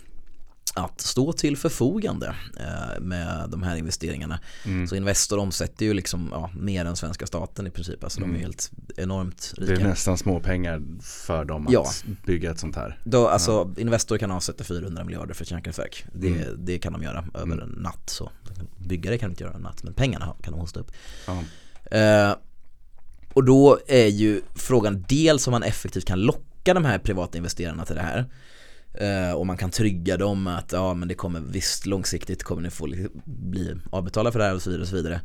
att stå till förfogande eh, med de här investeringarna. Mm. Så Investor omsätter ju liksom ja, mer än svenska staten i princip. Alltså de är Mm. helt enormt Det är rika. nästan små pengar för dem att Ja. bygga ett sånt här. Då, alltså Investor kan avsätta 400 miljarder för ett kärnkraftverk. Det, Mm. det kan de göra över Mm. en natt. Så. Bygga det kan inte göra en natt, men pengarna kan de hosta upp. Ja. Eh, och då är ju frågan dels om man effektivt kan locka de här privata investerarna till det här. Eh, och man kan trygga dem att ja men det kommer visst långsiktigt kommer ni få li- bli avbetalda för det här och så vidare och så vidare.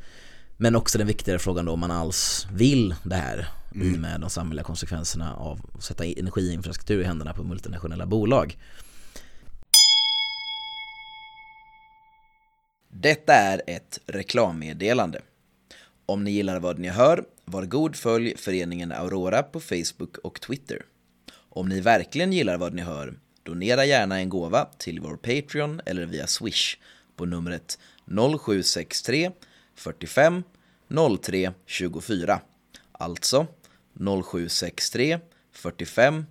Men också den viktigare frågan då om man alls vill det här. mm. i med de samhälleliga konsekvenserna av att sätta energiinfrastruktur i händerna på multinationella bolag. Detta är ett reklammeddelande. Om ni gillar vad ni hör, var god följ föreningen Aurora på Facebook och Twitter. Om ni verkligen gillar vad ni hör, donera gärna en gåva till vår Patreon eller via Swish på numret 0763 45 03 24. Alltså 0763 45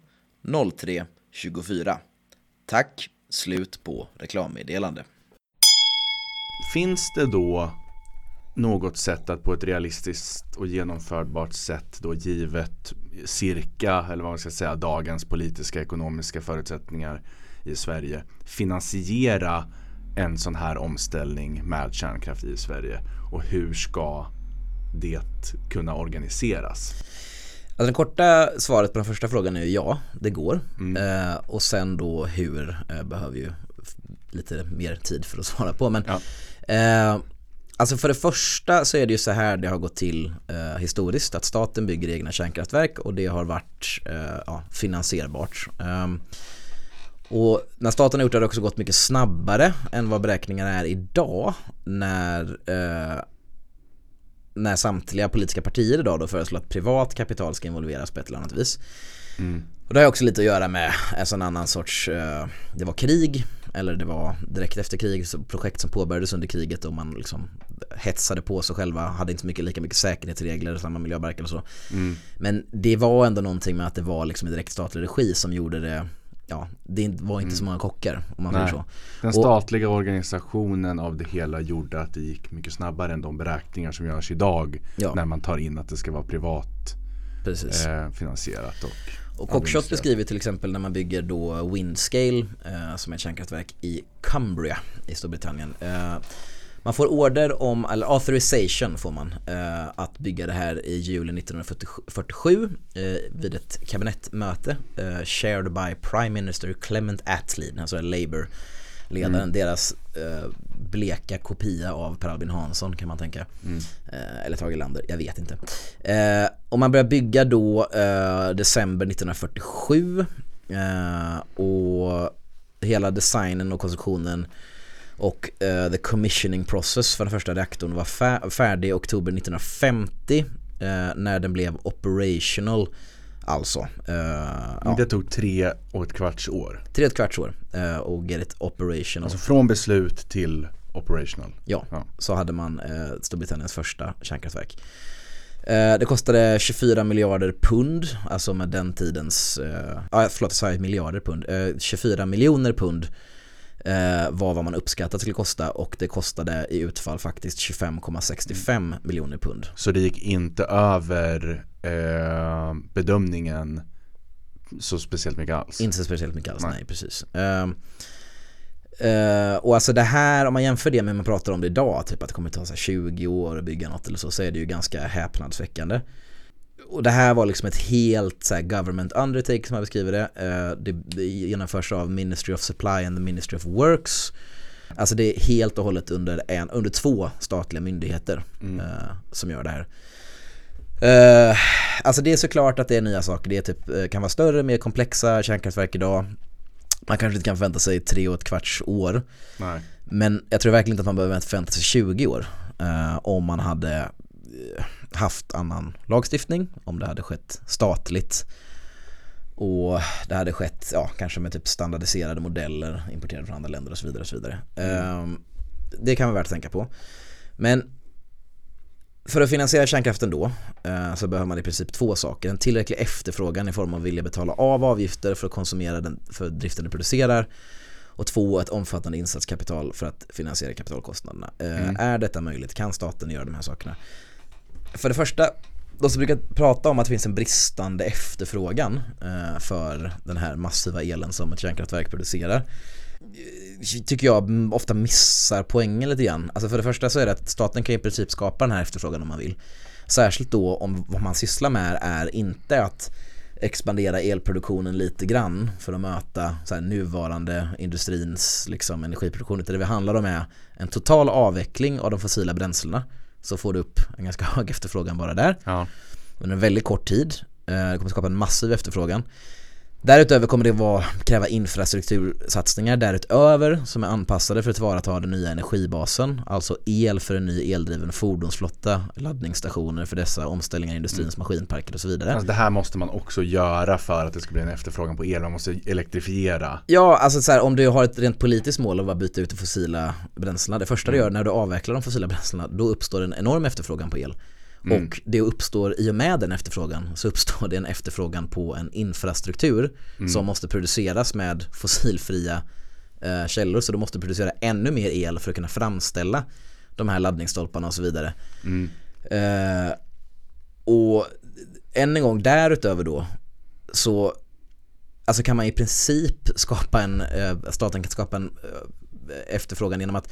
03 24. Tack, slut på reklammeddelande. Finns det då något sätt att på ett realistiskt och genomförbart sätt då givet cirka, eller vad man ska säga, dagens politiska ekonomiska förutsättningar i Sverige finansiera en sån här omställning med kärnkraft i Sverige och hur ska det kunna organiseras? Alltså det korta svaret på den första frågan är ja, det går. Mm. Eh, och sen då hur eh, behöver ju lite mer tid för att svara på. Men ja. eh, Alltså för det första så är det ju så här det har gått till eh, historiskt att staten bygger egna kärnkraftverk och det har varit eh, ja, finansierbart. Um, och när staten har gjort det har det också gått mycket snabbare än vad beräkningarna är idag när, eh, när samtliga politiska partier idag då föreslår att privat kapital ska involveras på ett eller annat vis. Mm. Och det har också lite att göra med en sån annan sorts, eh, det var krig eller det var direkt efter kriget, projekt som påbörjades under kriget och man liksom hetsade på sig själva, hade inte mycket, lika mycket säkerhetsregler, samma miljöverk eller så. Mm. Men det var ändå någonting med att det var liksom i direkt statlig regi som gjorde det Ja, det var inte mm. så många kockar om man säger så. Den statliga och, organisationen av det hela gjorde att det gick mycket snabbare än de beräkningar som görs idag ja. när man tar in att det ska vara privat eh, finansierat. Och och Cockshot beskriver till exempel när man bygger då Windscale eh, som är ett kärnkraftverk i Cumbria i Storbritannien. Eh, man får order om, eller authorization får man, eh, att bygga det här i juli 1947 eh, vid ett kabinettmöte eh, shared by Prime Minister Clement Attlee, alltså Labour ledaren, mm. deras eh, bleka kopia av Per Albin Hansson kan man tänka. Mm. Eh, eller Tage Lander, jag vet inte. Eh, och man börjar bygga då eh, december 1947 eh, och hela designen och konstruktionen och uh, the commissioning process för den första reaktorn var färdig i oktober 1950 uh, när den blev operational Alltså. Uh, ja. Det tog tre och ett kvarts år. Tre och ett kvarts år uh, och get it operational. Alltså från beslut till operational. Ja, ja. så hade man uh, Storbritanniens första kärnkraftverk. Det kostade 24 miljarder pund, alltså med den tidens, ah, förlåt jag sa miljarder pund, 24 miljoner pund var vad man uppskattat skulle kosta och det kostade i utfall faktiskt 25,65 miljoner pund. Så det gick inte över eh, bedömningen så speciellt mycket alls. Inte så speciellt mycket alls, nej, nej precis. Uh, uh, och alltså det här, om man jämför det med man pratar om det idag, typ att det kommer ta så 20 år att bygga något eller så, så är det ju ganska häpnadsväckande. Och det här var liksom ett helt så government undertake som jag beskriver det. Uh, det. Det genomförs av Ministry of Supply and the Ministry of Works. Alltså det är helt och hållet under, en, under två statliga myndigheter mm. som gör det här. Uh, alltså det är såklart att det är nya saker. Det är typ, uh, kan vara större, mer komplexa kärnkraftverk idag. Man kanske inte kan förvänta sig tre och ett kvarts år. Nej. Men jag tror verkligen inte att man behöver förvänta sig 20 år. Uh, om man hade haft annan lagstiftning, om det hade skett statligt. Och det hade skett, ja, kanske med typ standardiserade modeller importerade från andra länder och så vidare. Och så vidare. Mm. det kan vara värt att tänka på. Men för att finansiera kärnkraften då eh, så behöver man i princip två saker. En tillräcklig efterfrågan i form av vilja betala av avgifter för att konsumera den för driften du producerar. Och två, ett omfattande insatskapital för att finansiera kapitalkostnaderna. Eh, mm. Är detta möjligt? Kan staten göra de här sakerna? För det första, de som brukar prata om att det finns en bristande efterfrågan eh, för den här massiva elen som ett kärnkraftverk producerar tycker jag ofta missar poängen lite grann. Alltså för det första så är det att staten kan i princip skapa den här efterfrågan om man vill. Särskilt då om vad man sysslar med är inte att expandera elproduktionen lite grann för att möta så här, nuvarande industrins liksom, energiproduktion. Utan det det handlar om är en total avveckling av de fossila bränslena. Så får du upp en ganska hög efterfrågan bara där. Ja. under en väldigt kort tid. Eh, det kommer skapa en massiv efterfrågan. Därutöver kommer det vara, kräva infrastruktursatsningar därutöver som är anpassade för att tillvarata den nya energibasen, alltså el för en ny eldriven fordonsflotta, laddningsstationer för dessa omställningar i industrins mm. maskinparker och så vidare. Alltså det här måste man också göra för att det ska bli en efterfrågan på el, man måste elektrifiera. Ja, alltså så här, om du har ett rent politiskt mål av att byta ut de fossila bränslena, det första mm. du gör när du avvecklar de fossila bränslena, då uppstår en enorm efterfrågan på el. Mm. Och det uppstår i och med den efterfrågan så uppstår det en efterfrågan på en infrastruktur mm. som måste produceras med fossilfria eh, källor. Så du måste producera ännu mer el för att kunna framställa de här laddningsstolparna och så vidare. Mm. Eh, och än en gång därutöver då så alltså kan man i princip skapa en, eh, staten kan skapa en eh, efterfrågan genom att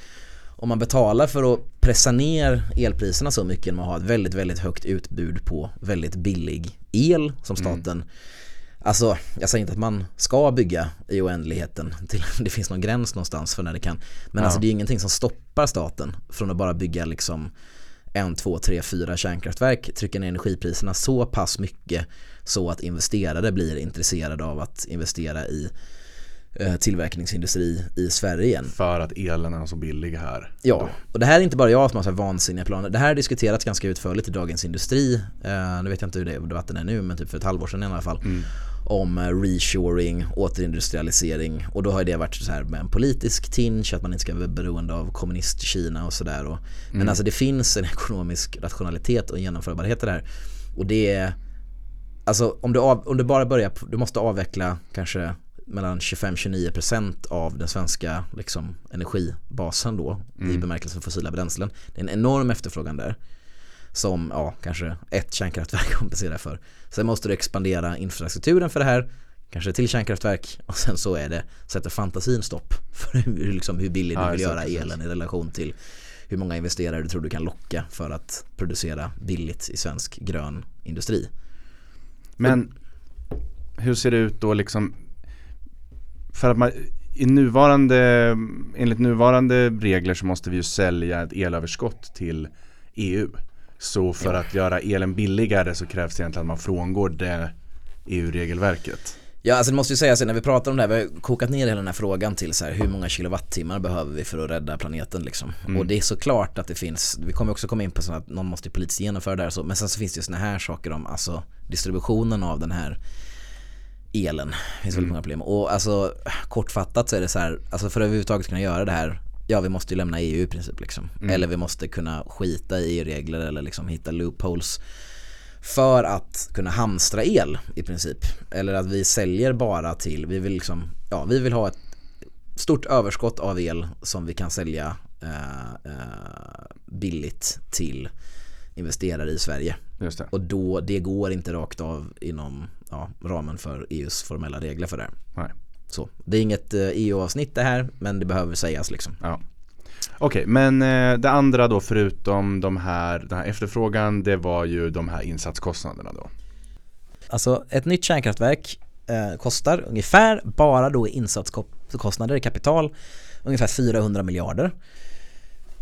om man betalar för att pressa ner elpriserna så mycket genom att ha ett väldigt, väldigt högt utbud på väldigt billig el som mm. staten mm. Alltså, jag säger inte att man ska bygga i oändligheten till det finns någon gräns någonstans för när det kan Men ja. alltså det är ingenting som stoppar staten från att bara bygga liksom en, två, tre, fyra kärnkraftverk, trycka ner energipriserna så pass mycket så att investerare blir intresserade av att investera i tillverkningsindustri i Sverige igen. För att elen är så billig här. Ja, och det här är inte bara jag som har så här vansinniga planer. Det här har diskuterats ganska utförligt i Dagens Industri. Eh, nu vet jag inte hur det debatten är nu, men typ för ett halvår sedan i alla fall. Mm. Om eh, reshoring, återindustrialisering och då har det varit så här med en politisk tinge, att man inte ska vara beroende av kommunist-Kina och sådär. Mm. Men alltså det finns en ekonomisk rationalitet och genomförbarhet i det här. Och det är, alltså om du, av, om du bara börjar, du måste avveckla kanske mellan 25-29% av den svenska liksom, energibasen då mm. i bemärkelsen fossila bränslen. Det är en enorm efterfrågan där som ja, kanske ett kärnkraftverk kompenserar för. Sen måste du expandera infrastrukturen för det här, kanske till kärnkraftverk och sen så är det, sätter fantasin stopp för hur, liksom, hur billig du vill göra elen i relation till hur många investerare du tror du kan locka för att producera billigt i svensk grön industri. Men hur ser det ut då liksom för att man i nuvarande, enligt nuvarande regler så måste vi ju sälja ett elöverskott till EU. Så för ja. att göra elen billigare så krävs det egentligen att man frångår det EU-regelverket. Ja, alltså det måste ju sägas när vi pratar om det här, vi har kokat ner hela den här frågan till så här, hur många kilowattimmar behöver vi för att rädda planeten liksom. Mm. Och det är såklart att det finns, vi kommer också komma in på så att någon måste politiskt genomföra det här så, men sen så finns det ju sådana här saker om alltså distributionen av den här elen. Det finns väldigt mm. många problem. Och alltså kortfattat så är det så här, alltså för att överhuvudtaget kunna göra det här Ja vi måste ju lämna EU i princip liksom. Mm. Eller vi måste kunna skita i EU-regler eller liksom hitta loopholes För att kunna hamstra el i princip. Eller att vi säljer bara till, vi vill liksom, ja vi vill ha ett stort överskott av el som vi kan sälja eh, eh, billigt till investerare i Sverige. Och då, det går inte rakt av inom ja, ramen för EUs formella regler för det. Nej. Så, det är inget EU-avsnitt eh, e det här men det behöver sägas liksom. Ja. Okej, okay, men eh, det andra då förutom de här, den här efterfrågan det var ju de här insatskostnaderna då. Alltså ett nytt kärnkraftverk eh, kostar ungefär bara då insatskostnader, kapital, ungefär 400 miljarder.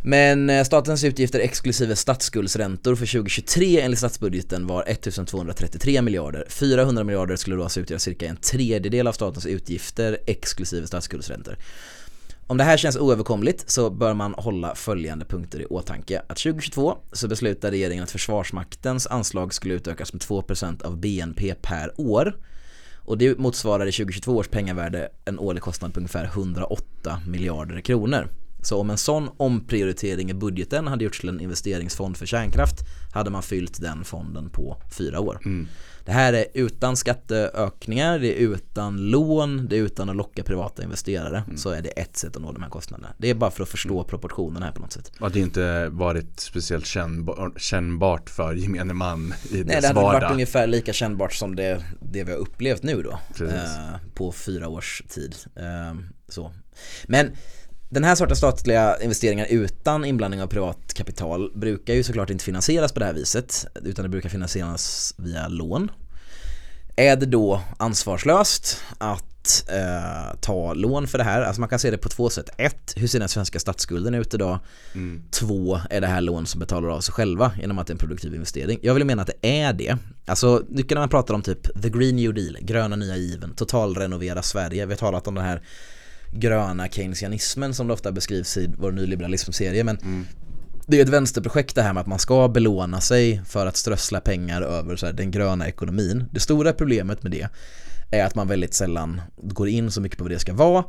Men eh, statens utgifter exklusive statsskuldsräntor för 2023 enligt statsbudgeten var 1233 miljarder. 400 miljarder skulle då alltså utgöra cirka en tredjedel av statens utgifter exklusive statsskuldsräntor. Om det här känns oöverkomligt så bör man hålla följande punkter i åtanke. Att 2022 så beslutade regeringen att Försvarsmaktens anslag skulle utökas med 2% av BNP per år. Och det motsvarar i 2022 års pengavärde en årlig kostnad på ungefär 108 miljarder kronor. Så om en sån omprioritering i budgeten hade gjorts till en investeringsfond för kärnkraft hade man fyllt den fonden på fyra år. Mm. Det här är utan skatteökningar, det är utan lån, det är utan att locka privata investerare. Mm. Så är det ett sätt att nå de här kostnaderna. Det är bara för att förstå mm. proportionerna här på något sätt. Och det inte varit speciellt kännbart för gemene man i Nej, det hade vardag. varit ungefär lika kännbart som det, det vi har upplevt nu då. Eh, på fyra års tid. Eh, så. Men den här sortens statliga investeringar utan inblandning av privat kapital brukar ju såklart inte finansieras på det här viset utan det brukar finansieras via lån. Är det då ansvarslöst att eh, ta lån för det här. Alltså man kan se det på två sätt. Ett, hur ser den svenska statsskulden ut idag? Mm. Två, är det här lån som betalar av sig själva genom att det är en produktiv investering? Jag vill mena att det är det. Alltså, mycket när man pratar om typ the green new deal, gröna nya given, totalrenovera Sverige. Vi har talat om den här gröna keynesianismen som det ofta beskrivs i vår nyliberalism-serie. Men Mm. det är ett vänsterprojekt det här med att man ska belåna sig för att strössla pengar över så här, den gröna ekonomin. Det stora problemet med det är att man väldigt sällan går in så mycket på vad det ska vara.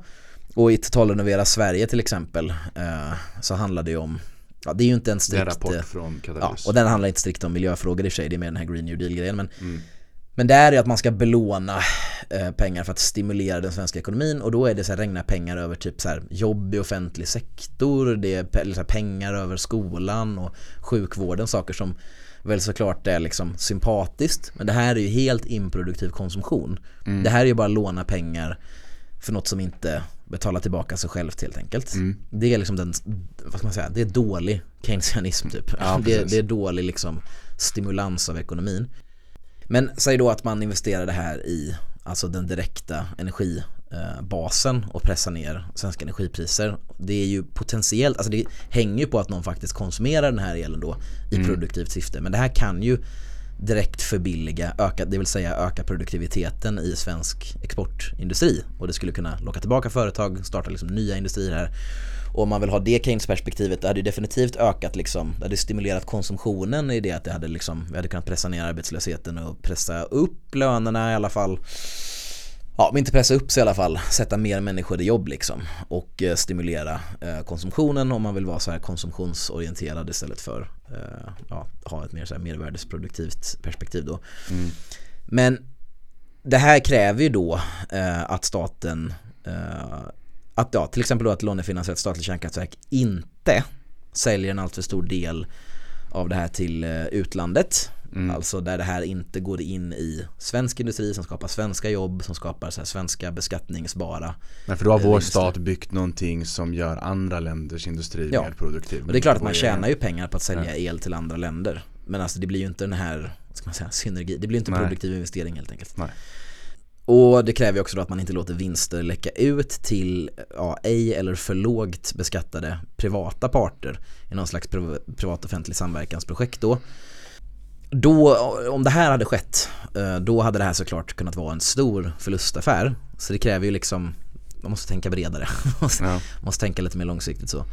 Och i Totalrenovera Sverige till exempel eh, så handlar det ju om, ja det är ju inte en Det är en strikt, eh, rapport från ja, Katalys. och den handlar inte strikt om miljöfrågor i sig, det är mer den här Green New Deal-grejen. Men, Mm. Men det är att man ska belåna eh, pengar för att stimulera den svenska ekonomin och då är det så här regna pengar över typ så här jobb i offentlig sektor, det är pengar över skolan och sjukvården, saker som väl såklart är liksom sympatiskt men det här är ju helt improduktiv konsumtion. Mm. Det här är ju bara låna pengar för något som inte betalar tillbaka sig självt helt enkelt. Mm. Det är liksom den, vad ska man säga, det är dålig keynesianism typ. Ja, det, det är dålig liksom stimulans av ekonomin. Men säg då att man investerar det här i alltså den direkta energibasen och pressar ner svenska energipriser. Det är ju potentiellt, alltså det hänger ju på att någon faktiskt konsumerar den här elen då i Mm. produktivt syfte. Men det här kan ju direkt förbilliga, öka, det vill säga öka produktiviteten i svensk exportindustri. Och det skulle kunna locka tillbaka företag, starta liksom nya industrier här. Och om man vill ha det Keynes-perspektivet, det hade ju definitivt ökat liksom, det hade stimulerat konsumtionen i det att det hade liksom, vi hade kunnat pressa ner arbetslösheten och pressa upp lönerna i alla fall. Ja, men inte pressa upp sig i alla fall, sätta mer människor i jobb liksom och eh, stimulera eh, konsumtionen om man vill vara så här konsumtionsorienterad istället för eh, ja, ha ett mer så här mervärdesproduktivt perspektiv då. Mm. Men det här kräver ju då eh, att staten, eh, att ja, till exempel då att lånefinansierat statligt kärnkraftverk inte säljer en alltför stor del av det här till eh, utlandet. Mm. Alltså där det här inte går in i svensk industri som skapar svenska jobb, som skapar så svenska beskattningsbara. Men för då har Eh, vår vinster. stat byggt någonting som gör andra länders industri Ja. mer produktiv. Och det är klart att man tjänar ju pengar på att sälja el till andra länder. Men alltså det blir ju inte den här, ska man säga, synergi. Det blir inte Nej. produktiv investering helt enkelt. Nej. Och det kräver ju också att man inte låter vinster läcka ut till ja, ej eller för lågt beskattade privata parter i någon slags priv- privat-offentlig samverkansprojekt då. Då, om det här hade skett, eh, då hade det här såklart kunnat vara en stor förlustaffär. Så det kräver ju liksom, man måste tänka bredare. Ja. måste tänka lite mer långsiktigt så.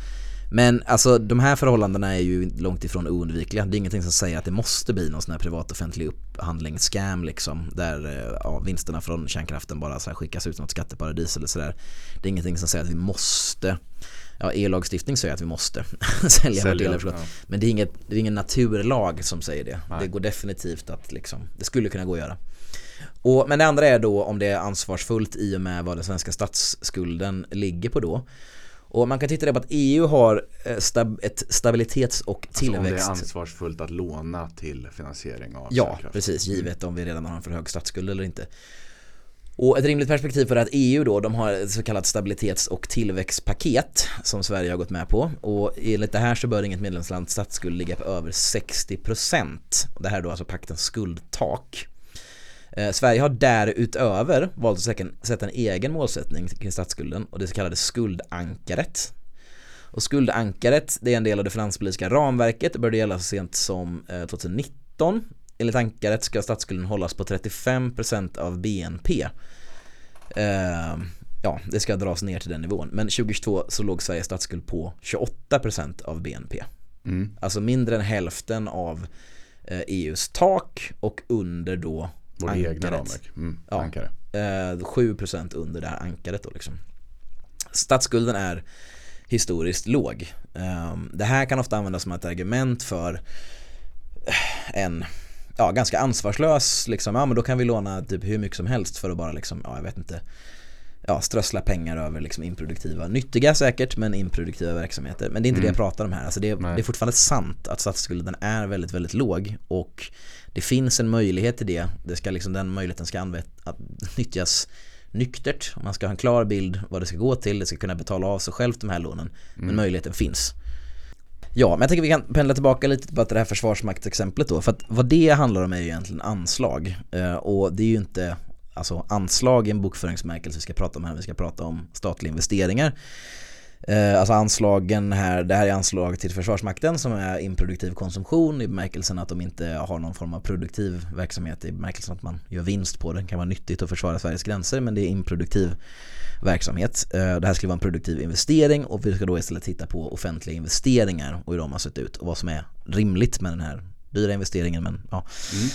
Men alltså de här förhållandena är ju långt ifrån oundvikliga. Det är ingenting som säger att det måste bli någon sån här privat-offentlig upphandlingsscam liksom. Där eh, ja, vinsterna från kärnkraften bara så skickas ut något skatteparadis eller sådär. Det är ingenting som säger att vi måste Ja, e-lagstiftning säger att vi måste sälja vårt Sälja, elöverskott. ja. Men det är, inget, det är ingen naturlag som säger det. Nej. Det går definitivt att liksom, det skulle kunna gå att göra. Och, men det andra är då om det är ansvarsfullt i och med vad den svenska statsskulden ligger på då. Och man kan titta på att EU har eh, stab, ett stabilitets och Alltså om det är tillväxt ansvarsfullt att låna till finansiering av Ja, kärnkraft. precis. Givet om vi redan har en för hög statsskuld eller inte. Och ett rimligt perspektiv för att EU då, de har ett så kallat stabilitets och tillväxtpaket som Sverige har gått med på. Och enligt det här så bör inget medlemslands statsskuld ligga på över 60%. Det här är då alltså paktens skuldtak. Eh, Sverige har därutöver valt att sätta en, sätta en egen målsättning kring statsskulden och det så kallade skuldankaret. Och skuldankaret det är en del av det finanspolitiska ramverket, det började gälla så sent som eh, 2019. Enligt ankaret ska statsskulden hållas på 35% av BNP. Eh, ja, det ska dras ner till den nivån. Men 2022 så låg Sveriges statsskuld på 28% av BNP. Mm. Alltså mindre än hälften av eh, EUs tak och under då Vårt egna ramverk. Mm. Ja. Ankare. Eh, 7% under det här ankaret då liksom. Statsskulden är historiskt låg. Eh, Det här kan ofta användas som ett argument för eh, en ja, ganska ansvarslös liksom, ja men då kan vi låna typ hur mycket som helst för att bara liksom, ja jag vet inte ja, strössla pengar över liksom improduktiva, nyttiga säkert men improduktiva verksamheter. Men det är inte det Mm. jag pratar om här. Alltså det, det är fortfarande sant att statsskulden är väldigt, väldigt låg och det finns en möjlighet till det. det ska liksom, den möjligheten ska att nyttjas nyktert. Man ska ha en klar bild vad det ska gå till. Det ska kunna betala av sig självt de här lånen. Men Mm. möjligheten finns. Ja, men jag tänker vi kan pendla tillbaka lite på det här försvarsmaktsexemplet då. För att vad det handlar om är ju egentligen anslag. Eh, och det är ju inte alltså anslag i en bokföringsmärkelse vi ska prata om här, vi ska prata om statliga investeringar. Eh, alltså anslagen här, det här är anslag till Försvarsmakten som är improduktiv konsumtion i bemärkelsen att de inte har någon form av produktiv verksamhet i bemärkelsen att man gör vinst på den. Det kan vara nyttigt att försvara Sveriges gränser men det är improduktiv verksamhet. Eh, det här skulle vara en produktiv investering och vi ska då istället titta på offentliga investeringar och hur de har sett ut och vad som är rimligt med den här dyra investeringen men ja. Mm.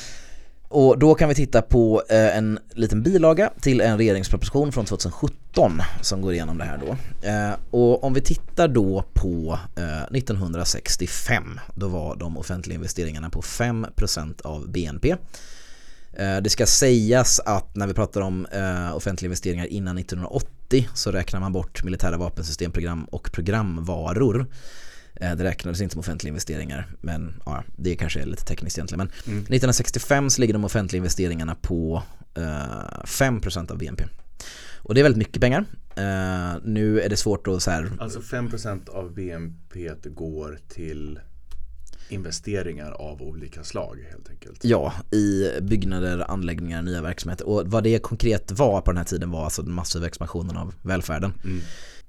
Och då kan vi titta på eh, en liten bilaga till en regeringsproposition från 2017 som går igenom det här då. Eh, och om vi tittar då på eh, 1965, då var de offentliga investeringarna på 5% av BNP. Det ska sägas att när vi pratar om offentliga investeringar innan 1980 så räknar man bort militära vapensystemprogram och programvaror. Eh, det räknades inte som offentliga investeringar men ja, det kanske är lite tekniskt egentligen. Men mm. 1965 så ligger de offentliga investeringarna på eh, 5% av BNP. Och det är väldigt mycket pengar. Uh, nu är det svårt att så här... Alltså 5% av BNP går till investeringar av olika slag helt enkelt. Ja, i byggnader, anläggningar, nya verksamheter. Och vad det konkret var på den här tiden var alltså den massiva expansionen av välfärden. Mm.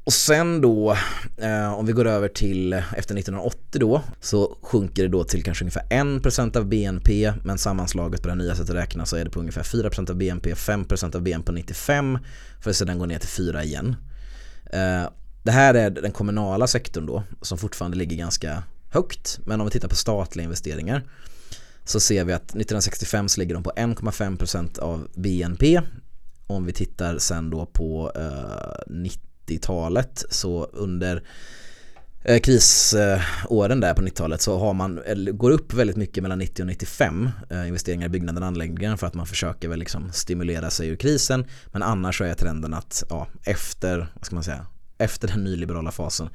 Och sen då, eh, om vi går över till efter 1980 då, så sjunker det då till kanske ungefär 1% av BNP, men sammanslaget på det nya sättet att räkna så är det på ungefär 4% av BNP, 5% av BNP på 95, för att sedan gå ner till 4 igen. Eh, det här är den kommunala sektorn då, som fortfarande ligger ganska högt, men om vi tittar på statliga investeringar så ser vi att 1965 så ligger de på 1,5% av BNP. Om vi tittar sen då på eh, 90 90-talet så under eh, krisåren där på 90-talet så har man, går upp väldigt mycket mellan 90 och 95 eh, investeringar i byggnader och anläggningar för att man försöker väl liksom stimulera sig ur krisen. Men annars så är trenden att ja, efter, vad ska man säga, efter den nyliberala fasen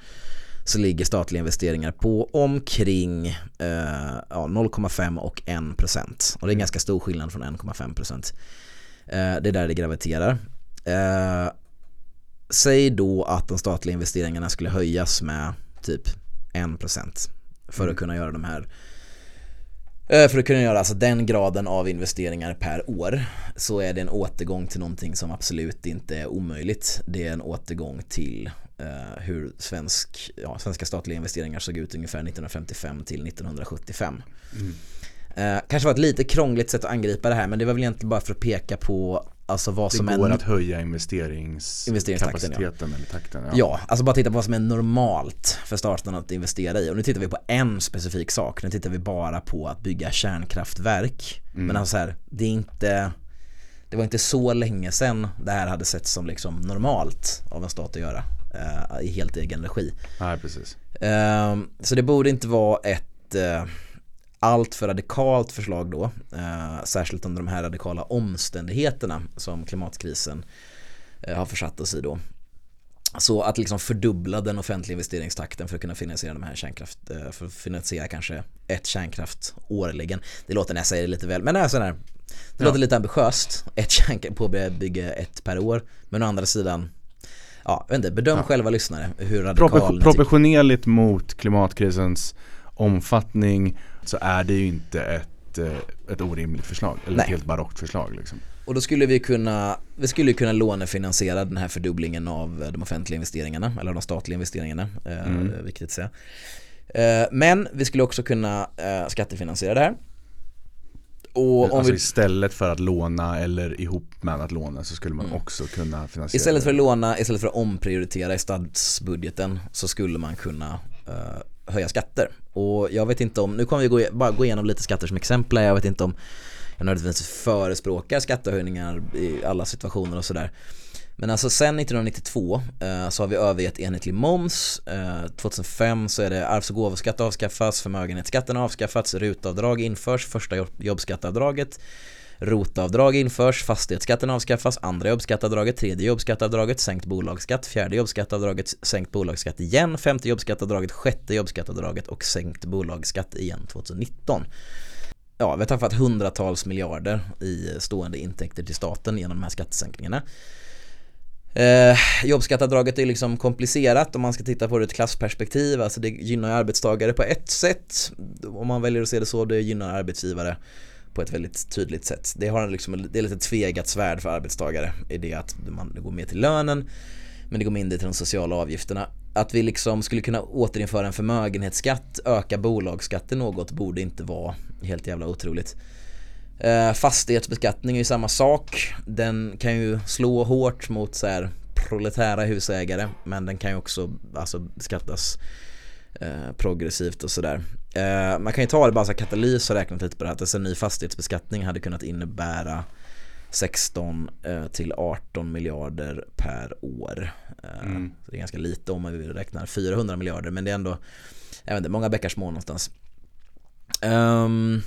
så ligger statliga investeringar på omkring eh, ja, 0,5 och 1% och det är en ganska stor skillnad från 1,5% eh, det är där det graviterar. Eh, Säg då att de statliga investeringarna skulle höjas med typ 1% för att mm. kunna göra de här eh, för att kunna göra alltså den graden av investeringar per år så är det en återgång till någonting som absolut inte är omöjligt. Det är en återgång till uh, hur svensk, ja, svenska statliga investeringar såg ut ungefär 1955 till 1975. Mm. Uh, kanske var ett lite krångligt sätt att angripa det här men det var väl egentligen bara för att peka på Alltså vad det som går är, att höja investerings investeringskapaciteten ja. eller takten. Ja. ja, alltså bara titta på vad som är normalt för staten att investera i. Och nu tittar vi på en specifik sak. Nu tittar vi bara på att bygga kärnkraftverk. Mm. Men alltså så här, det är inte det var inte så länge sedan det här hade setts som liksom normalt av en stat att göra uh, i helt egen regi. Nej, precis. Uh, så det borde inte vara ett uh, allt för radikalt förslag då, eh, särskilt under de här radikala omständigheterna som klimatkrisen eh, har försatt oss i då. Så att liksom fördubbla den offentliga investeringstakten för att kunna finansiera de här kärnkraft, eh, för att finansiera kanske ett kärnkraft årligen. Det låter när jag säger det lite väl, men det är sådär, det ja. låter lite ambitiöst, ett kärnkraft, påbörja bygga ett per år. Men å andra sidan, ja, vet inte, bedöm ja. själva lyssnare hur radikal Propor Proportionerligt mot klimatkrisens omfattning så är det ju inte ett, eh, ett orimligt förslag eller Nej. ett helt barockt förslag liksom. Och då skulle vi kunna, vi skulle kunna lånefinansiera den här fördubblingen av de offentliga investeringarna eller de statliga investeringarna, eh, mm. viktigt att säga. Eh, men vi skulle också kunna skattefinansiera det här. Och om alltså vi... istället för att låna eller ihop med att låna så skulle man mm. också kunna finansiera Istället för att låna, istället för att omprioritera i statsbudgeten så skulle man kunna höja skatter. Och jag vet inte om, nu kommer vi gå, bara gå igenom lite skatter som exempel, jag vet inte om jag nödvändigtvis förespråkar skattehöjningar i alla situationer och sådär. Men alltså sen 1992 eh, så har vi övergett enhetlig moms. Eh, 2005 så är det arvs och gåvoskatt avskaffas, förmögenhetsskatten avskaffats, rutavdrag införs, första jobbskatteavdraget. Rotavdrag införs, fastighetsskatten avskaffas, andra jobbskatteavdraget, tredje jobbskatteavdraget, sänkt bolagsskatt, fjärde jobbskatteavdraget, sänkt bolagsskatt igen, femte jobbskatteavdraget, sjätte jobbskatteavdraget och sänkt bolagsskatt igen 2019. Ja, vi har tappat hundratals miljarder i stående intäkter till staten genom de här skattesänkningarna. Eh, jobbskatteavdraget är liksom komplicerat om man ska titta på det ur ett klassperspektiv. Alltså det gynnar arbetstagare på ett sätt. Om man väljer att se det så, det gynnar arbetsgivare på ett väldigt tydligt sätt. Det, har liksom, det är lite tvegat svärd för arbetstagare i det att man, det går mer till lönen men det går mindre till de sociala avgifterna. Att vi liksom skulle kunna återinföra en förmögenhetsskatt, öka bolagsskatten något borde inte vara helt jävla otroligt. Eh, fastighetsbeskattning är ju samma sak. Den kan ju slå hårt mot så här proletära husägare men den kan ju också alltså, beskattas eh, progressivt och sådär. Eh, man kan ju ta det bara så katalys och räkna lite på det här att en ny fastighetsbeskattning hade kunnat innebära 16 eh, till 18 miljarder per år. Eh, mm. det är ganska lite om man räknar 400 miljarder men det är ändå jag vet inte, många bäckar små någonstans. Um,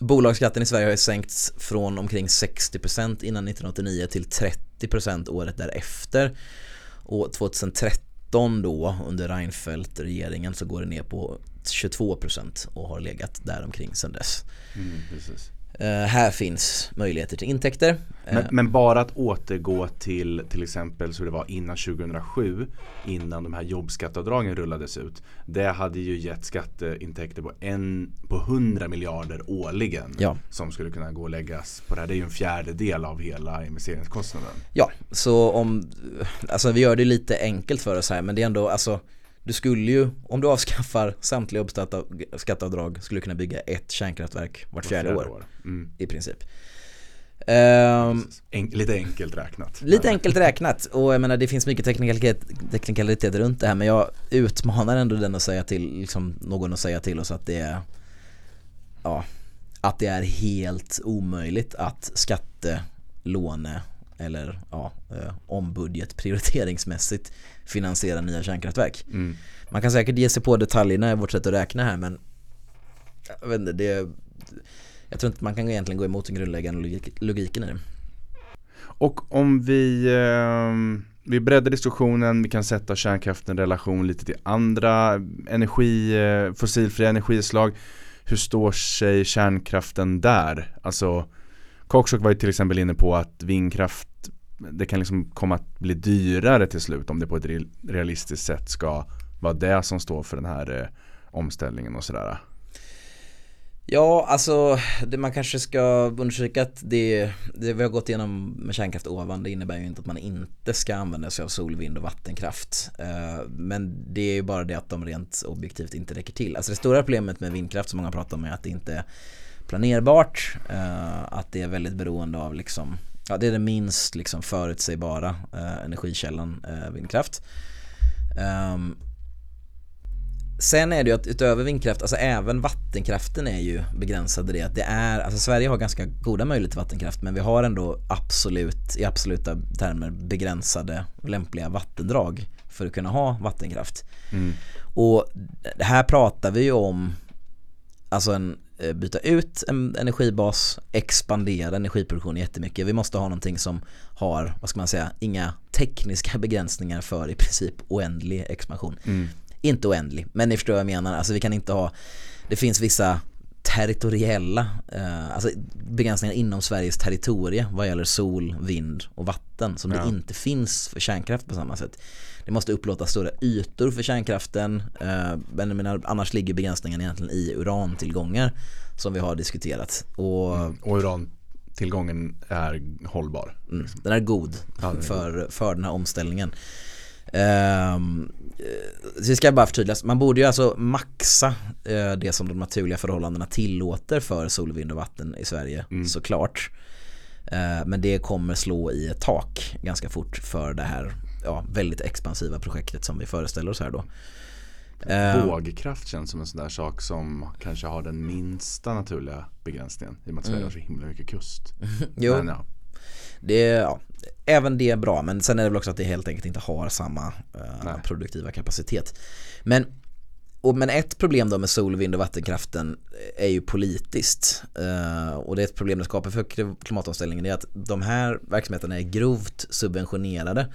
bolagsskatten i Sverige har ju sänkts från omkring 60% innan 1989 till 30% året därefter. Och 2013 då under Reinfeldt-regeringen så går det ner på 22% och har legat däromkring sedan dess. Mm, Uh, här finns möjligheter till intäkter. Men, uh, men, bara att återgå till till exempel så det var innan 2007 innan de här jobbskatteavdragen rullades ut. Det hade ju gett skatteintäkter på, en, på 100 miljarder årligen ja. som skulle kunna gå och läggas på det här. Det är ju en fjärdedel av hela investeringskostnaden. Ja, så om, alltså vi gör det lite enkelt för oss här men det är ändå alltså du skulle ju, om du avskaffar samtliga uppskatteavdrag, skulle du kunna bygga ett kärnkraftverk vart fjärde, år. år. Mm. I princip. Um, en, lite enkelt räknat. Lite enkelt räknat och jag menar det finns mycket teknikalitet, teknikaliteter runt det här men jag utmanar ändå den att säga till, liksom någon att säga till oss att det är ja, att det är helt omöjligt att skatte, låne eller ja, eh, ombudget prioriteringsmässigt finansiera nya kärnkraftverk. Mm. Man kan säkert ge sig på detaljerna i vårt sätt att räkna här men jag vet inte, det jag tror inte man kan egentligen gå emot den grundläggande logiken i det. Och om vi, eh, vi breddar diskussionen, vi kan sätta kärnkraften i relation lite till andra energi, eh, fossilfria energislag. Hur står sig kärnkraften där? Alltså Coxhock var ju till exempel inne på att vindkraft det kan liksom komma att bli dyrare till slut om det på ett realistiskt sätt ska vara det som står för den här eh, omställningen och sådär. Ja, alltså det man kanske ska undersöka att det, det vi har gått igenom med kärnkraft ovan det innebär ju inte att man inte ska använda sig av sol, vind och vattenkraft. Eh, men det är ju bara det att de rent objektivt inte räcker till. Alltså det stora problemet med vindkraft som många pratar om är att det inte är planerbart, eh, att det är väldigt beroende av liksom Ja, det är den minst liksom förutsägbara eh, energikällan eh, vindkraft. Um, sen är det ju att utöver vindkraft, alltså även vattenkraften är ju begränsad i det det är, alltså Sverige har ganska goda möjligheter till vattenkraft men vi har ändå absolut, i absoluta termer begränsade lämpliga vattendrag för att kunna ha vattenkraft. Mm. Och här pratar vi ju om alltså en byta ut en energibas, expandera energiproduktionen jättemycket. Vi måste ha någonting som har, vad ska man säga, inga tekniska begränsningar för i princip oändlig expansion. Mm. Inte oändlig, men ni förstår vad jag menar. Alltså vi kan inte ha, det finns vissa territoriella, eh, alltså begränsningar inom Sveriges territorie vad gäller sol, vind och vatten som ja. det inte finns för kärnkraft på samma sätt. Det måste upplåtas stora ytor för kärnkraften eh, men menar, annars ligger begränsningen egentligen i urantillgångar som vi har diskuterat. Och, mm. och urantillgången är hållbar? Mm, den är god ja, den är för, god. för den här omställningen. Um, så ska bara förtydligas, man borde ju alltså maxa uh, det som de naturliga förhållandena tillåter för sol, vind och vatten i Sverige mm. såklart. Uh, men det kommer slå i ett tak ganska fort för det här ja, väldigt expansiva projektet som vi föreställer oss här då. Eh, Vågkraft känns som en sån där sak som kanske har den minsta naturliga begränsningen i och med att Sverige mm. har så himla mycket kust. jo. Men, ja. Det, ja, även det är bra men sen är det väl också att det helt enkelt inte har samma uh, produktiva kapacitet. Men, och, men ett problem då med sol, vind och vattenkraften är ju politiskt. Uh, och det är ett problem det skapar för klimatomställningen. Det är att de här verksamheterna är grovt subventionerade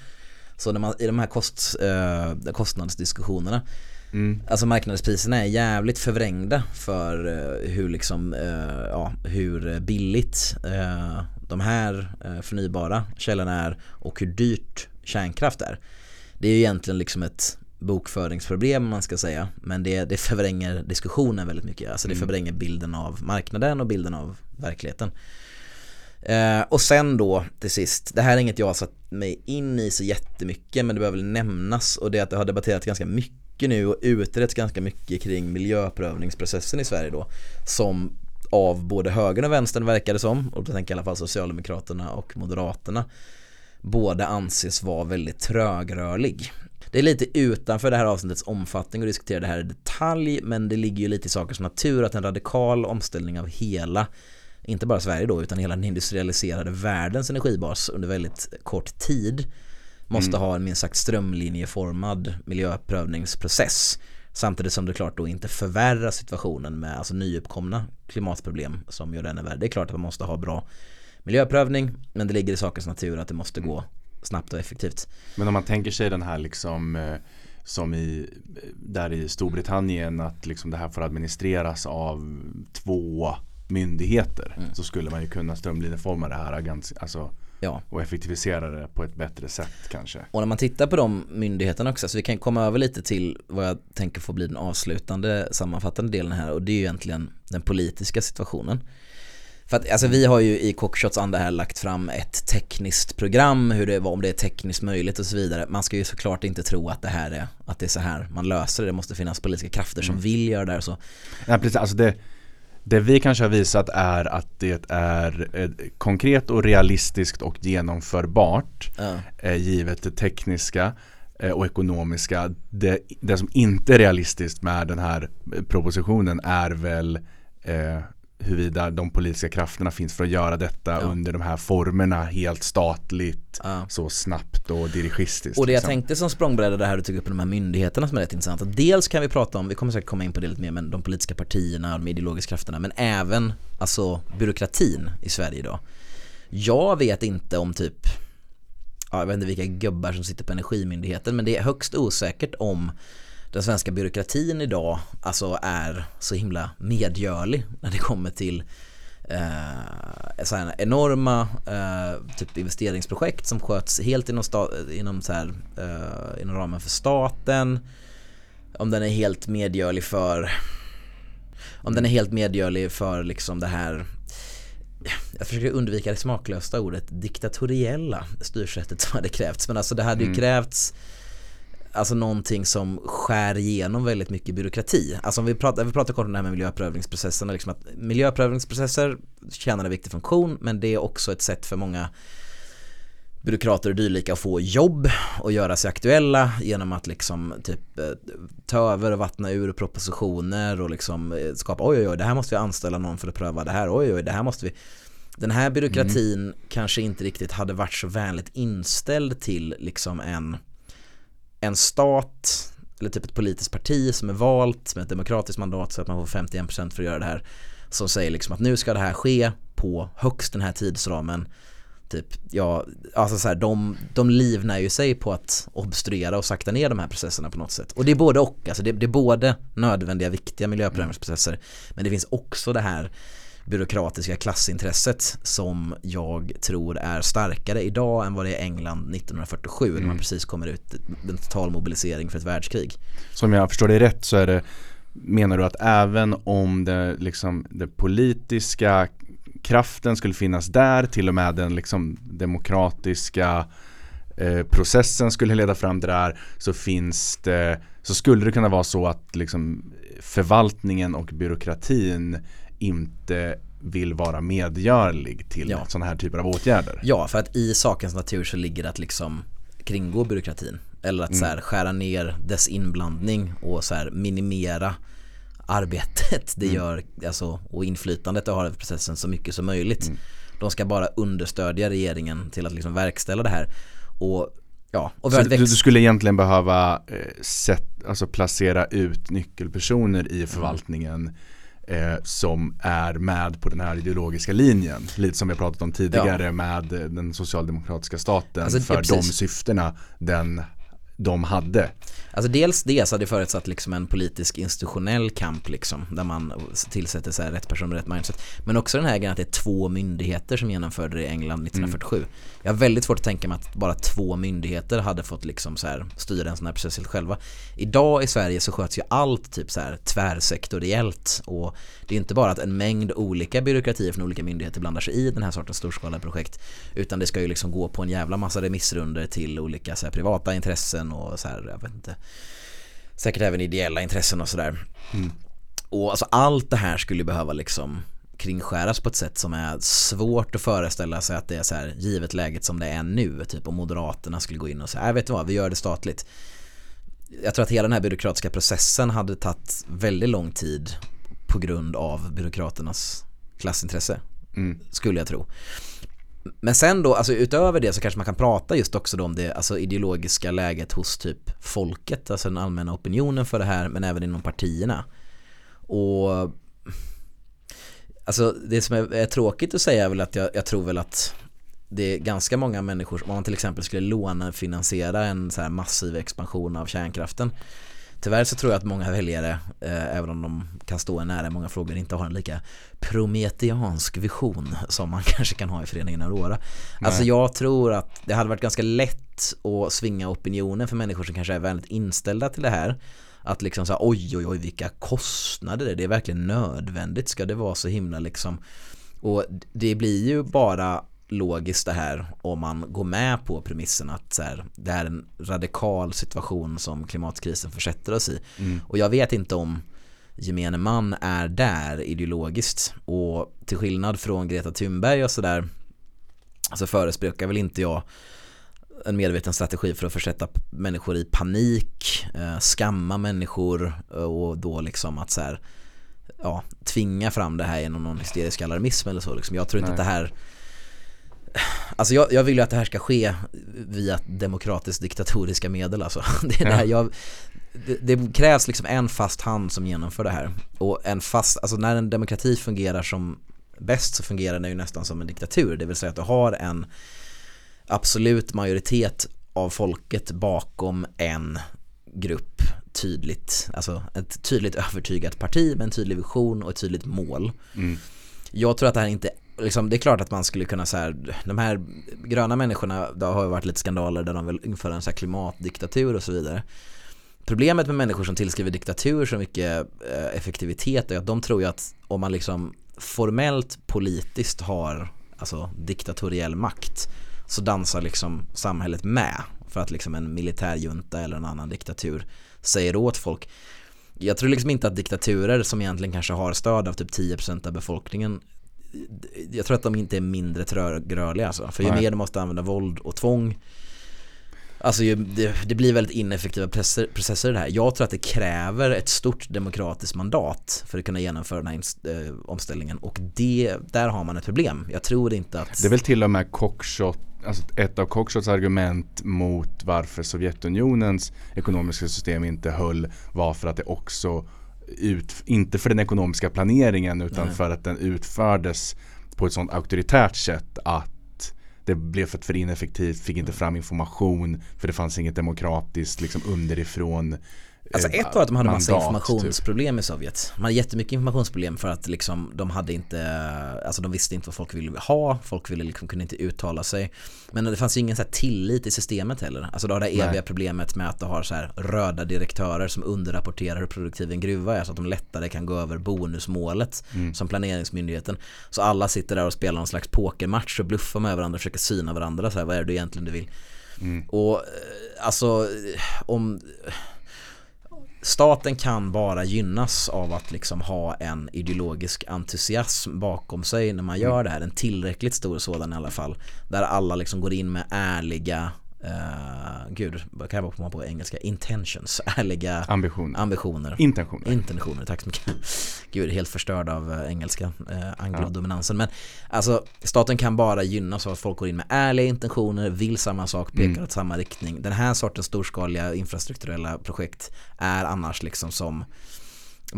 så när man, i de här kost, eh, kostnadsdiskussionerna Mm. Alltså marknadspriserna är jävligt förvrängda för eh, hur liksom, eh, ja, hur billigt eh, de här eh, förnybara källorna är och hur dyrt kärnkraft är. Det är ju egentligen liksom ett bokföringsproblem man ska säga. Men det, det förvränger diskussionen väldigt mycket. Alltså det mm. förvränger bilden av marknaden och bilden av verkligheten. Eh, och sen då till sist, det här är inget jag har satt mig in i så jättemycket men det behöver nämnas och det är att det har debatterats ganska mycket nu och utretts ganska mycket kring miljöprövningsprocessen i Sverige då som av både högern och vänstern verkar det som och då tänker jag i alla fall Socialdemokraterna och Moderaterna båda anses vara väldigt trögrörlig. Det är lite utanför det här avsnittets omfattning att diskutera det här i detalj men det ligger ju lite i sakens natur att en radikal omställning av hela inte bara Sverige då utan hela den industrialiserade världens energibas under väldigt kort tid måste mm. ha en minst sagt strömlinjeformad miljöprövningsprocess samtidigt som det klart då inte förvärrar situationen med alltså nyuppkomna klimatproblem som gör den värre. Det är klart att man måste ha bra miljöprövning men det ligger i sakens natur att det måste gå snabbt och effektivt. Men om man tänker sig den här liksom eh, som i, där i Storbritannien att liksom det här får administreras av två myndigheter mm. så skulle man ju kunna strömlinjeforma det här ganska, alltså, ja. och effektivisera det på ett bättre sätt kanske. Och när man tittar på de myndigheterna också, så vi kan komma över lite till vad jag tänker få bli den avslutande sammanfattande delen här och det är ju egentligen den politiska situationen. För att alltså, vi har ju i Cockshots anda här lagt fram ett tekniskt program, hur det var, om det är tekniskt möjligt och så vidare. Man ska ju såklart inte tro att det här är, att det är så här man löser det. Det måste finnas politiska krafter som mm. vill göra det här och så. Ja, precis. Alltså det, det vi kanske har visat är att det är konkret och realistiskt och genomförbart ja. eh, givet det tekniska eh, och ekonomiska. Det, det, som inte är realistiskt med den här propositionen är väl eh, huruvida de politiska krafterna finns för att göra detta ja. under de här formerna helt statligt ja. så snabbt och dirigistiskt. Och det liksom. jag tänkte som språngbräda det här du tog upp med de här myndigheterna som är rätt intressanta. Dels kan vi prata om, vi kommer säkert komma in på det lite mer, men de politiska partierna, de ideologiska krafterna, men även alltså byråkratin i Sverige idag. Jag vet inte om typ, ja, jag vet inte vilka gubbar som sitter på Energimyndigheten, men det är högst osäkert om den svenska byråkratin idag alltså är så himla medgörlig när det kommer till eh, så här enorma eh, typ investeringsprojekt som sköts helt inom, inom, så här, eh, inom ramen för staten. Om den är helt medgörlig för om den är helt medgörlig för liksom det här jag försöker undvika det smaklösa ordet diktatoriella styrsättet som hade krävts men alltså det hade ju mm. krävts alltså någonting som skär igenom väldigt mycket byråkrati. Alltså om vi pratar, vi pratar kort om det här med miljöprövningsprocesserna, liksom att miljöprövningsprocesser tjänar en viktig funktion men det är också ett sätt för många byråkrater och dylika att få jobb och göra sig aktuella genom att liksom typ eh, ta över och vattna ur propositioner och liksom eh, skapa oj oj oj det här måste vi anställa någon för att pröva det här oj oj det här måste vi den här byråkratin mm. kanske inte riktigt hade varit så vänligt inställd till liksom en en stat eller typ ett politiskt parti som är valt med ett demokratiskt mandat så att man får 51% för att göra det här som säger liksom att nu ska det här ske på högst den här tidsramen typ, ja, alltså så här, de, de livnär ju sig på att obstruera och sakta ner de här processerna på något sätt. Och det är både och, alltså det, det är både nödvändiga, viktiga miljöprövningsprocesser men det finns också det här byråkratiska klassintresset som jag tror är starkare idag än vad det är England 1947 mm. när man mm. precis kommer ut en total mobilisering för ett världskrig. Som jag förstår det rätt så är det menar du att även om det, liksom, det politiska kraften skulle finnas där, till och med den liksom, demokratiska eh, processen skulle leda fram till det här så finns det, så skulle det kunna vara så att liksom, förvaltningen och byråkratin inte vill vara medgörlig till ja. sådana här typer av åtgärder. Ja, för att i sakens natur så ligger det att liksom kringgå byråkratin. Eller att mm. så här, skära ner dess inblandning och så här, minimera arbetet det mm. gör, alltså, och inflytandet det har över processen så mycket som möjligt. Mm. De ska bara understödja regeringen till att liksom verkställa det här. Och Ja, och så du, du, skulle egentligen behöva eh, set, alltså placera ut nyckelpersoner i förvaltningen mm eh, som är med på den här ideologiska linjen. Lite som vi pratat om tidigare ja. med den socialdemokratiska staten alltså, för ja, de syftena den de hade. Alltså dels det så hade det förutsatt liksom en politisk institutionell kamp liksom där man tillsätter så här rätt person med rätt mindset. Men också den här grejen att det är två myndigheter som genomförde det i England 1947. Mm. Jag har väldigt svårt att tänka mig att bara två myndigheter hade fått liksom så här styra en sån här process helt själva. Idag i Sverige så sköts ju allt typ så här tvärsektoriellt och det är inte bara att en mängd olika byråkratier från olika myndigheter blandar sig i den här sortens storskaliga projekt utan det ska ju liksom gå på en jävla massa remissrunder till olika så här, privata intressen och så här, jag vet inte säkert även ideella intressen och sådär. Mm. Och alltså allt det här skulle behöva liksom kringskäras på ett sätt som är svårt att föreställa sig att det är så här givet läget som det är nu. Typ om Moderaterna skulle gå in och säga, nej vet du vad, vi gör det statligt. Jag tror att hela den här byråkratiska processen hade tagit väldigt lång tid på grund av byråkraternas klassintresse. Mm. Skulle jag tro. Men sen då, alltså utöver det så kanske man kan prata just också då om det alltså ideologiska läget hos typ folket, alltså den allmänna opinionen för det här, men även inom partierna. Och alltså det som är, är tråkigt att säga är väl att jag, jag, tror väl att det är ganska många människor, om man till exempel skulle lånefinansiera en så här massiv expansion av kärnkraften Tyvärr så tror jag att många väljare, eh, även om de kan stå en nära i många frågor, inte har en lika prometeansk vision som man kanske kan ha i föreningen Aurora. Nej. Alltså jag tror att det hade varit ganska lätt att svinga opinionen för människor som kanske är väldigt inställda till det här. Att liksom säga oj oj oj vilka kostnader det är verkligen nödvändigt ska det vara så himla liksom. Och det blir ju bara logiskt det här om man går med på premissen att så här, det är en radikal situation som klimatkrisen försätter oss i. Mm. Och jag vet inte om gemene man är där ideologiskt och till skillnad från Greta Thunberg och sådär så förespråkar väl inte jag en medveten strategi för att försätta människor i panik, eh, skamma människor och då liksom att så här, ja, tvinga fram det här genom någon hysterisk alarmism eller så. Liksom. Jag tror inte Nej. att det här Alltså jag, jag vill ju att det här ska ske via demokratiskt diktatoriska medel alltså. Det, ja. det, jag, det, det, krävs liksom en fast hand som genomför det här. Och en fast, alltså när en demokrati fungerar som bäst så fungerar den ju nästan som en diktatur. Det vill säga att du har en absolut majoritet av folket bakom en grupp tydligt, alltså ett tydligt övertygat parti med en tydlig vision och ett tydligt mål. Mm. Jag tror att det här inte liksom, det är klart att man skulle kunna så här, de här gröna människorna, det har ju varit lite skandaler där de vill införa en så här klimatdiktatur och så vidare. Problemet med människor som tillskriver diktatur så mycket eh, effektivitet är att de tror ju att om man liksom formellt politiskt har alltså diktatoriell makt så dansar liksom samhället med för att liksom en militärjunta eller en annan diktatur säger åt folk. Jag tror liksom inte att diktaturer som egentligen kanske har stöd av typ 10% av befolkningen jag tror att de inte är mindre trögrörliga alltså. För ju Nej. mer de måste använda våld och tvång Alltså det, det, blir väldigt ineffektiva processer, processer det här. Jag tror att det kräver ett stort demokratiskt mandat för att kunna genomföra den här äh, omställningen och det, där har man ett problem. Jag tror inte att... Det är väl till och med Cockshot, alltså ett av Cockshots argument mot varför Sovjetunionens ekonomiska system inte höll var för att det också ut, inte för den ekonomiska planeringen utan Nej. för att den utfördes på ett sånt auktoritärt sätt att det blev för, för ineffektivt, fick inte fram information för det fanns inget demokratiskt liksom underifrån Alltså ett var att de hade mandat, massa informationsproblem typ. i Sovjet. Man hade jättemycket informationsproblem för att liksom de hade inte, alltså de visste inte vad folk ville ha, folk ville liksom, kunde inte uttala sig. Men det fanns ju ingen så tillit i systemet heller. Alltså du har det eviga Nej. problemet med att du har så här röda direktörer som underrapporterar hur produktiv en gruva är så att de lättare kan gå över bonusmålet mm. som planeringsmyndigheten. Så alla sitter där och spelar någon slags pokermatch och bluffar med varandra och försöker syna varandra så här, vad är det egentligen du vill? Mm. Och eh, alltså om staten kan bara gynnas av att liksom ha en ideologisk entusiasm bakom sig när man gör mm. det här. En tillräckligt stor sådan i alla fall. Där alla liksom går in med ärliga Uh, gud, vad kan jag komma på engelska? Intentions, ärliga ambitioner. ambitioner. Intentioner. Intentioner, tack så mycket. Gud, helt förstörd av uh, engelska, uh, anglodominansen. Men alltså, staten kan bara gynnas av att folk går in med ärliga intentioner, vill samma sak, pekar mm. åt samma riktning. Den här sortens storskaliga infrastrukturella projekt är annars liksom som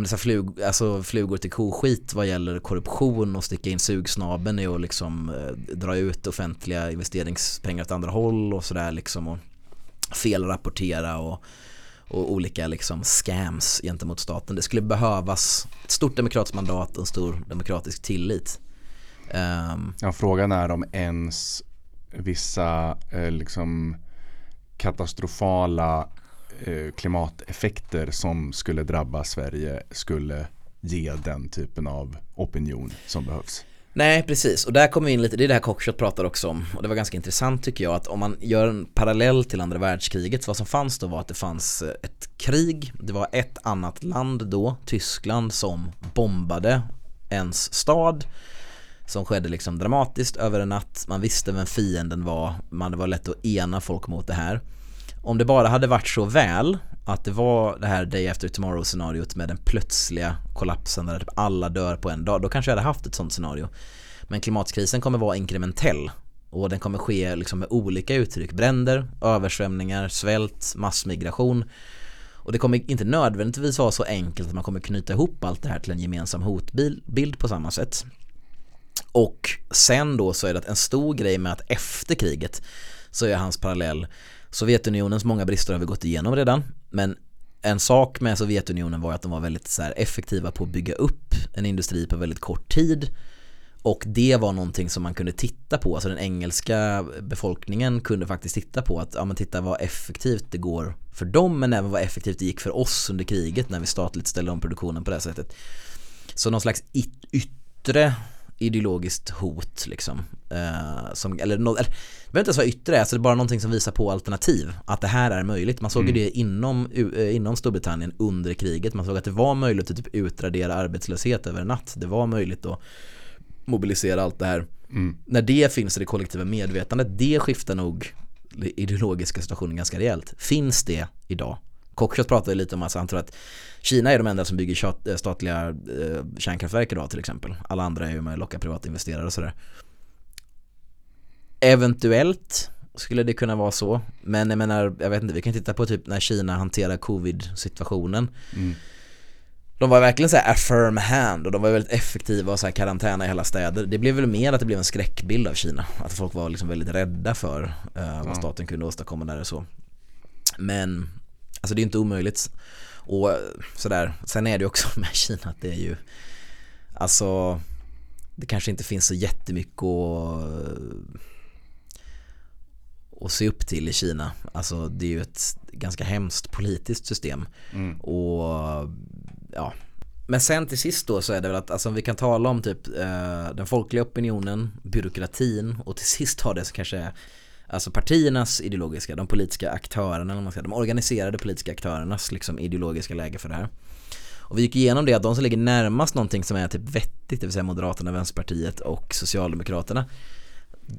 dessa flug, alltså flugor till koskit vad gäller korruption och sticka in sugsnaben i och liksom eh, dra ut offentliga investeringspengar åt andra håll och sådär liksom. Och felrapportera och, och olika liksom scams gentemot staten. Det skulle behövas ett stort demokratiskt mandat och en stor demokratisk tillit. Um, ja, frågan är om ens vissa eh, liksom katastrofala Eh, klimateffekter som skulle drabba Sverige skulle ge den typen av opinion som behövs. Nej precis. Och där kommer vi in lite, det är det här Cockshot pratar också om. Och det var ganska intressant tycker jag att om man gör en parallell till andra världskriget vad som fanns då var att det fanns eh, ett krig, det var ett annat land då, Tyskland som bombade ens stad som skedde liksom dramatiskt över en natt, man visste vem fienden var, man, det var lätt att ena folk mot det här om det bara hade varit så väl att det var det här Day After Tomorrow scenariot med den plötsliga kollapsen där typ alla dör på en dag, då kanske jag hade haft ett sånt scenario. Men klimatkrisen kommer vara inkrementell och den kommer ske liksom med olika uttryck, bränder, översvämningar, svält, massmigration. Och det kommer inte nödvändigtvis vara så enkelt att man kommer knyta ihop allt det här till en gemensam hotbild på samma sätt. Och sen då så är det en stor grej med att efter kriget så är hans parallell Sovjetunionens många brister har vi gått igenom redan men en sak med Sovjetunionen var att de var väldigt så effektiva på att bygga upp en industri på väldigt kort tid och det var någonting som man kunde titta på, alltså den engelska befolkningen kunde faktiskt titta på att, ja men titta vad effektivt det går för dem men även vad effektivt det gick för oss under kriget när vi statligt ställde om produktionen på det här sättet. Så någon slags yttre ideologiskt hot liksom. Eh, som, eller, no, eller det behöver inte ens vara yttre, alltså det är bara någonting som visar på alternativ. Att det här är möjligt. Man såg mm. det inom, uh, inom Storbritannien under kriget. Man såg att det var möjligt att typ utradera arbetslöshet över en natt. Det var möjligt att mobilisera allt det här. Mm. När det finns i det kollektiva medvetandet, det skiftar nog ideologiska situationen ganska rejält. Finns det idag? Cockshot pratade lite om att han tror att Kina är de enda som bygger eh, statliga eh, kärnkraftverk idag till exempel. Alla andra är ju med att locka privata investerare och sådär. Eventuellt skulle det kunna vara så. Men jag menar, jag vet inte, vi kan titta på typ när Kina hanterar covid-situationen. Mm. De var verkligen så här a firm hand och de var väldigt effektiva och så här karantäna i hela städer. Det blev väl mer att det blev en skräckbild av Kina. Att folk var liksom väldigt rädda för uh, vad staten kunde åstadkomma där och så. Men, alltså det är inte omöjligt. Och sådär, sen är det också med Kina att det är ju Alltså Det kanske inte finns så jättemycket att att se upp till i Kina. Alltså det är ju ett ganska hemskt politiskt system. Mm. Och ja men sen till sist då så är det väl att alltså, vi kan tala om typ eh, den folkliga opinionen, byråkratin och till sist har det så kanske Alltså partiernas ideologiska, de politiska aktörerna, eller man ska, de organiserade politiska aktörernas liksom ideologiska läge för det här. Och vi gick igenom det att de som ligger närmast någonting som är typ vettigt, det vill säga Moderaterna, Vänsterpartiet och Socialdemokraterna.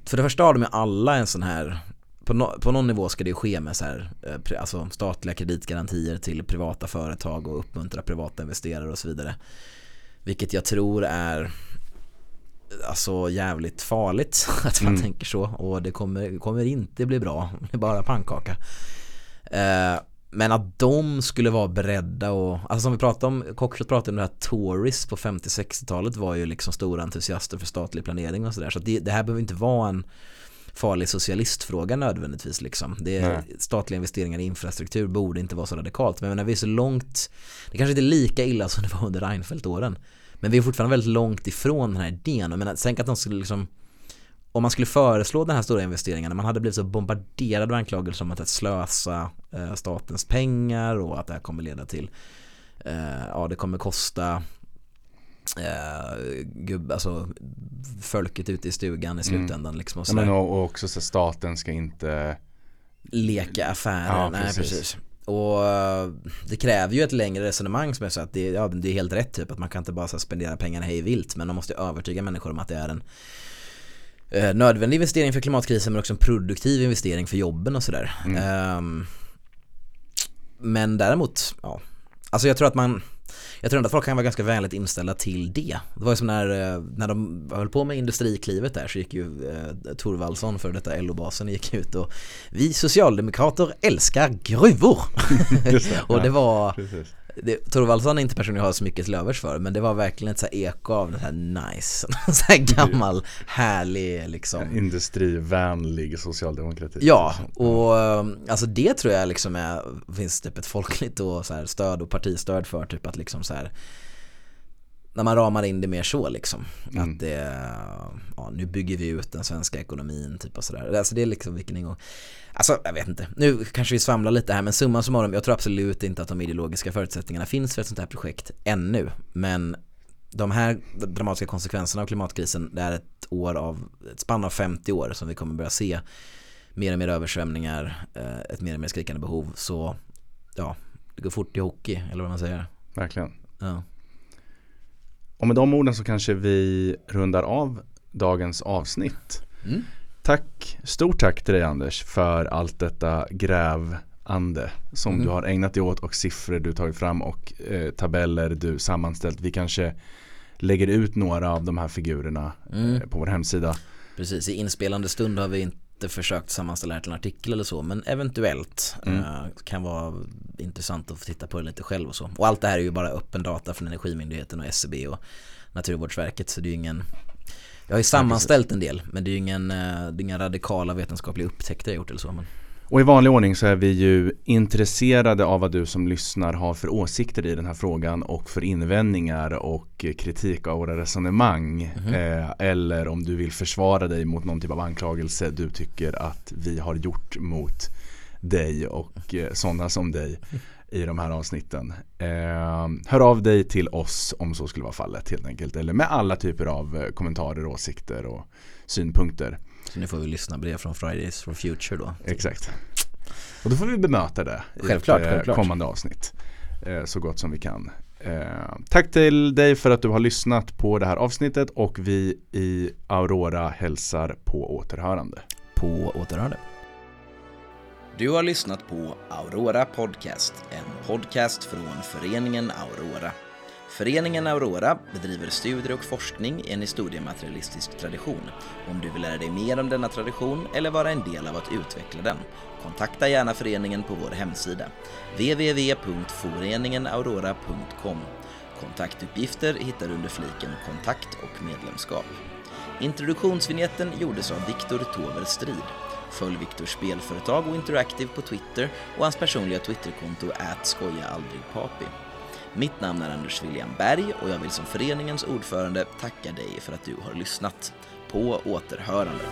För det första har de ju alla en sån här på, no, på någon nivå ska det ske med så här, eh, alltså statliga kreditgarantier till privata företag och uppmuntra privata investerare och så vidare. Vilket jag tror är alltså jävligt farligt att man mm. tänker så och det kommer, kommer inte bli bra, det är bara pannkaka. Eh, men att de skulle vara beredda och, alltså som vi pratade om, Cockshot pratade om det här Tories på 50-60-talet var ju liksom stora entusiaster för statlig planering och sådär så, så det, det, här behöver inte vara en farlig socialistfråga nödvändigtvis liksom. Det är, statliga investeringar i infrastruktur borde inte vara så radikalt men när vi är så långt, det kanske inte är lika illa som det var under Reinfeldt-åren men vi är fortfarande väldigt långt ifrån den här idén. Jag menar, tänk att de skulle liksom om man skulle föreslå den här stora investeringen, man hade blivit så bombarderad av anklagelser om att slösa eh, statens pengar och att det här kommer leda till, eh, ja det kommer kosta eh, gubb, alltså folket ute i stugan i mm. slutändan mm. liksom och, ja, men och, och också så staten ska inte leka affärer, ja, nej precis. precis. Och eh, det kräver ju ett längre resonemang som är så att det, ja, det är helt rätt typ att man kan inte bara så spendera pengarna hej vilt men man måste övertyga människor om att det är en eh, nödvändig investering för klimatkrisen men också en produktiv investering för jobben och sådär. Mm. Um, men däremot, ja, alltså jag tror att man jag tror ändå att folk kan vara ganska vänligt inställda till det. Det var ju som när, eh, när de höll på med industriklivet där så gick ju eh, Torvaldsson för detta LO-basen gick ut och vi socialdemokrater älskar gruvor. det, och det var, det, är inte personen jag har så mycket till övers för men det var verkligen ett så eko av den här nice, så här gammal härlig liksom. Industrivänlig socialdemokrati. Ja, och alltså det tror jag liksom är, finns typ ett folkligt och så här stöd och partistöd för typ att liksom så här när man ramar in det mer så liksom. Mm. Att det, ja, nu bygger vi ut den svenska ekonomin typ och sådär. Alltså det är liksom vilken ingång. Alltså jag vet inte, nu kanske vi svamlar lite här men summan summarum, jag tror absolut inte att de ideologiska förutsättningarna finns för ett sånt här projekt ännu. Men de här dramatiska konsekvenserna av klimatkrisen, det är ett år av, ett spann av 50 år som vi kommer börja se mer och mer översvämningar, eh, ett mer och mer skrikande behov. Så ja, det går fort i hockey, eller vad man säger. Verkligen. Ja. Och med de orden så kanske vi rundar av dagens avsnitt. Mm. Tack, stort tack till dig Anders för allt detta grävande som mm. du har ägnat dig åt och siffror du tagit fram och eh, tabeller du sammanställt. Vi kanske lägger ut några av de här figurerna mm. eh, på vår hemsida. Precis, i inspelande stund har vi inte försökt sammanställa det till en artikel eller så men eventuellt mm. eh, kan vara intressant att få titta på det lite själv och så. Och allt det här är ju bara öppen data från Energimyndigheten och SCB och Naturvårdsverket så det är ju ingen jag har ju sammanställt en del men det är ju ingen, eh, det är inga radikala vetenskapliga upptäckter jag gjort eller så. Men... Och i vanlig ordning så är vi ju intresserade av vad du som lyssnar har för åsikter i den här frågan och för invändningar och kritik av våra resonemang. Mm eh, eller om du vill försvara dig mot någon typ av anklagelse du tycker att vi har gjort mot dig och eh, sådana som dig i de här avsnitten. Eh, hör av dig till oss om så skulle vara fallet helt enkelt. Eller med alla typer av eh, kommentarer, åsikter och synpunkter. Så nu får vi lyssna brev från Fridays for Future då. Exakt. Och då får vi bemöta det självklart, i ett självklart. kommande avsnitt. Eh, så gott som vi kan. Eh, tack till dig för att du har lyssnat på det här avsnittet och vi i Aurora hälsar på återhörande. På återhörande. Du har lyssnat på Aurora Podcast, en podcast från föreningen Aurora. Föreningen Aurora bedriver studier och forskning i en historiematerialistisk tradition. Om du vill lära dig mer om denna tradition eller vara en del av att utveckla den, kontakta gärna föreningen på vår hemsida, www.foreningenaurora.com. Kontaktuppgifter hittar du under fliken Kontakt och medlemskap. Introduktionsvinjetten gjordes av Viktor Tover Strid. Följ Viktors spelföretag och Interactive på Twitter och hans personliga Twitterkonto @skojaaldrigpapi. Mitt namn är Anders William Berg och jag vill som föreningens ordförande tacka dig för att du har lyssnat. På återhörande.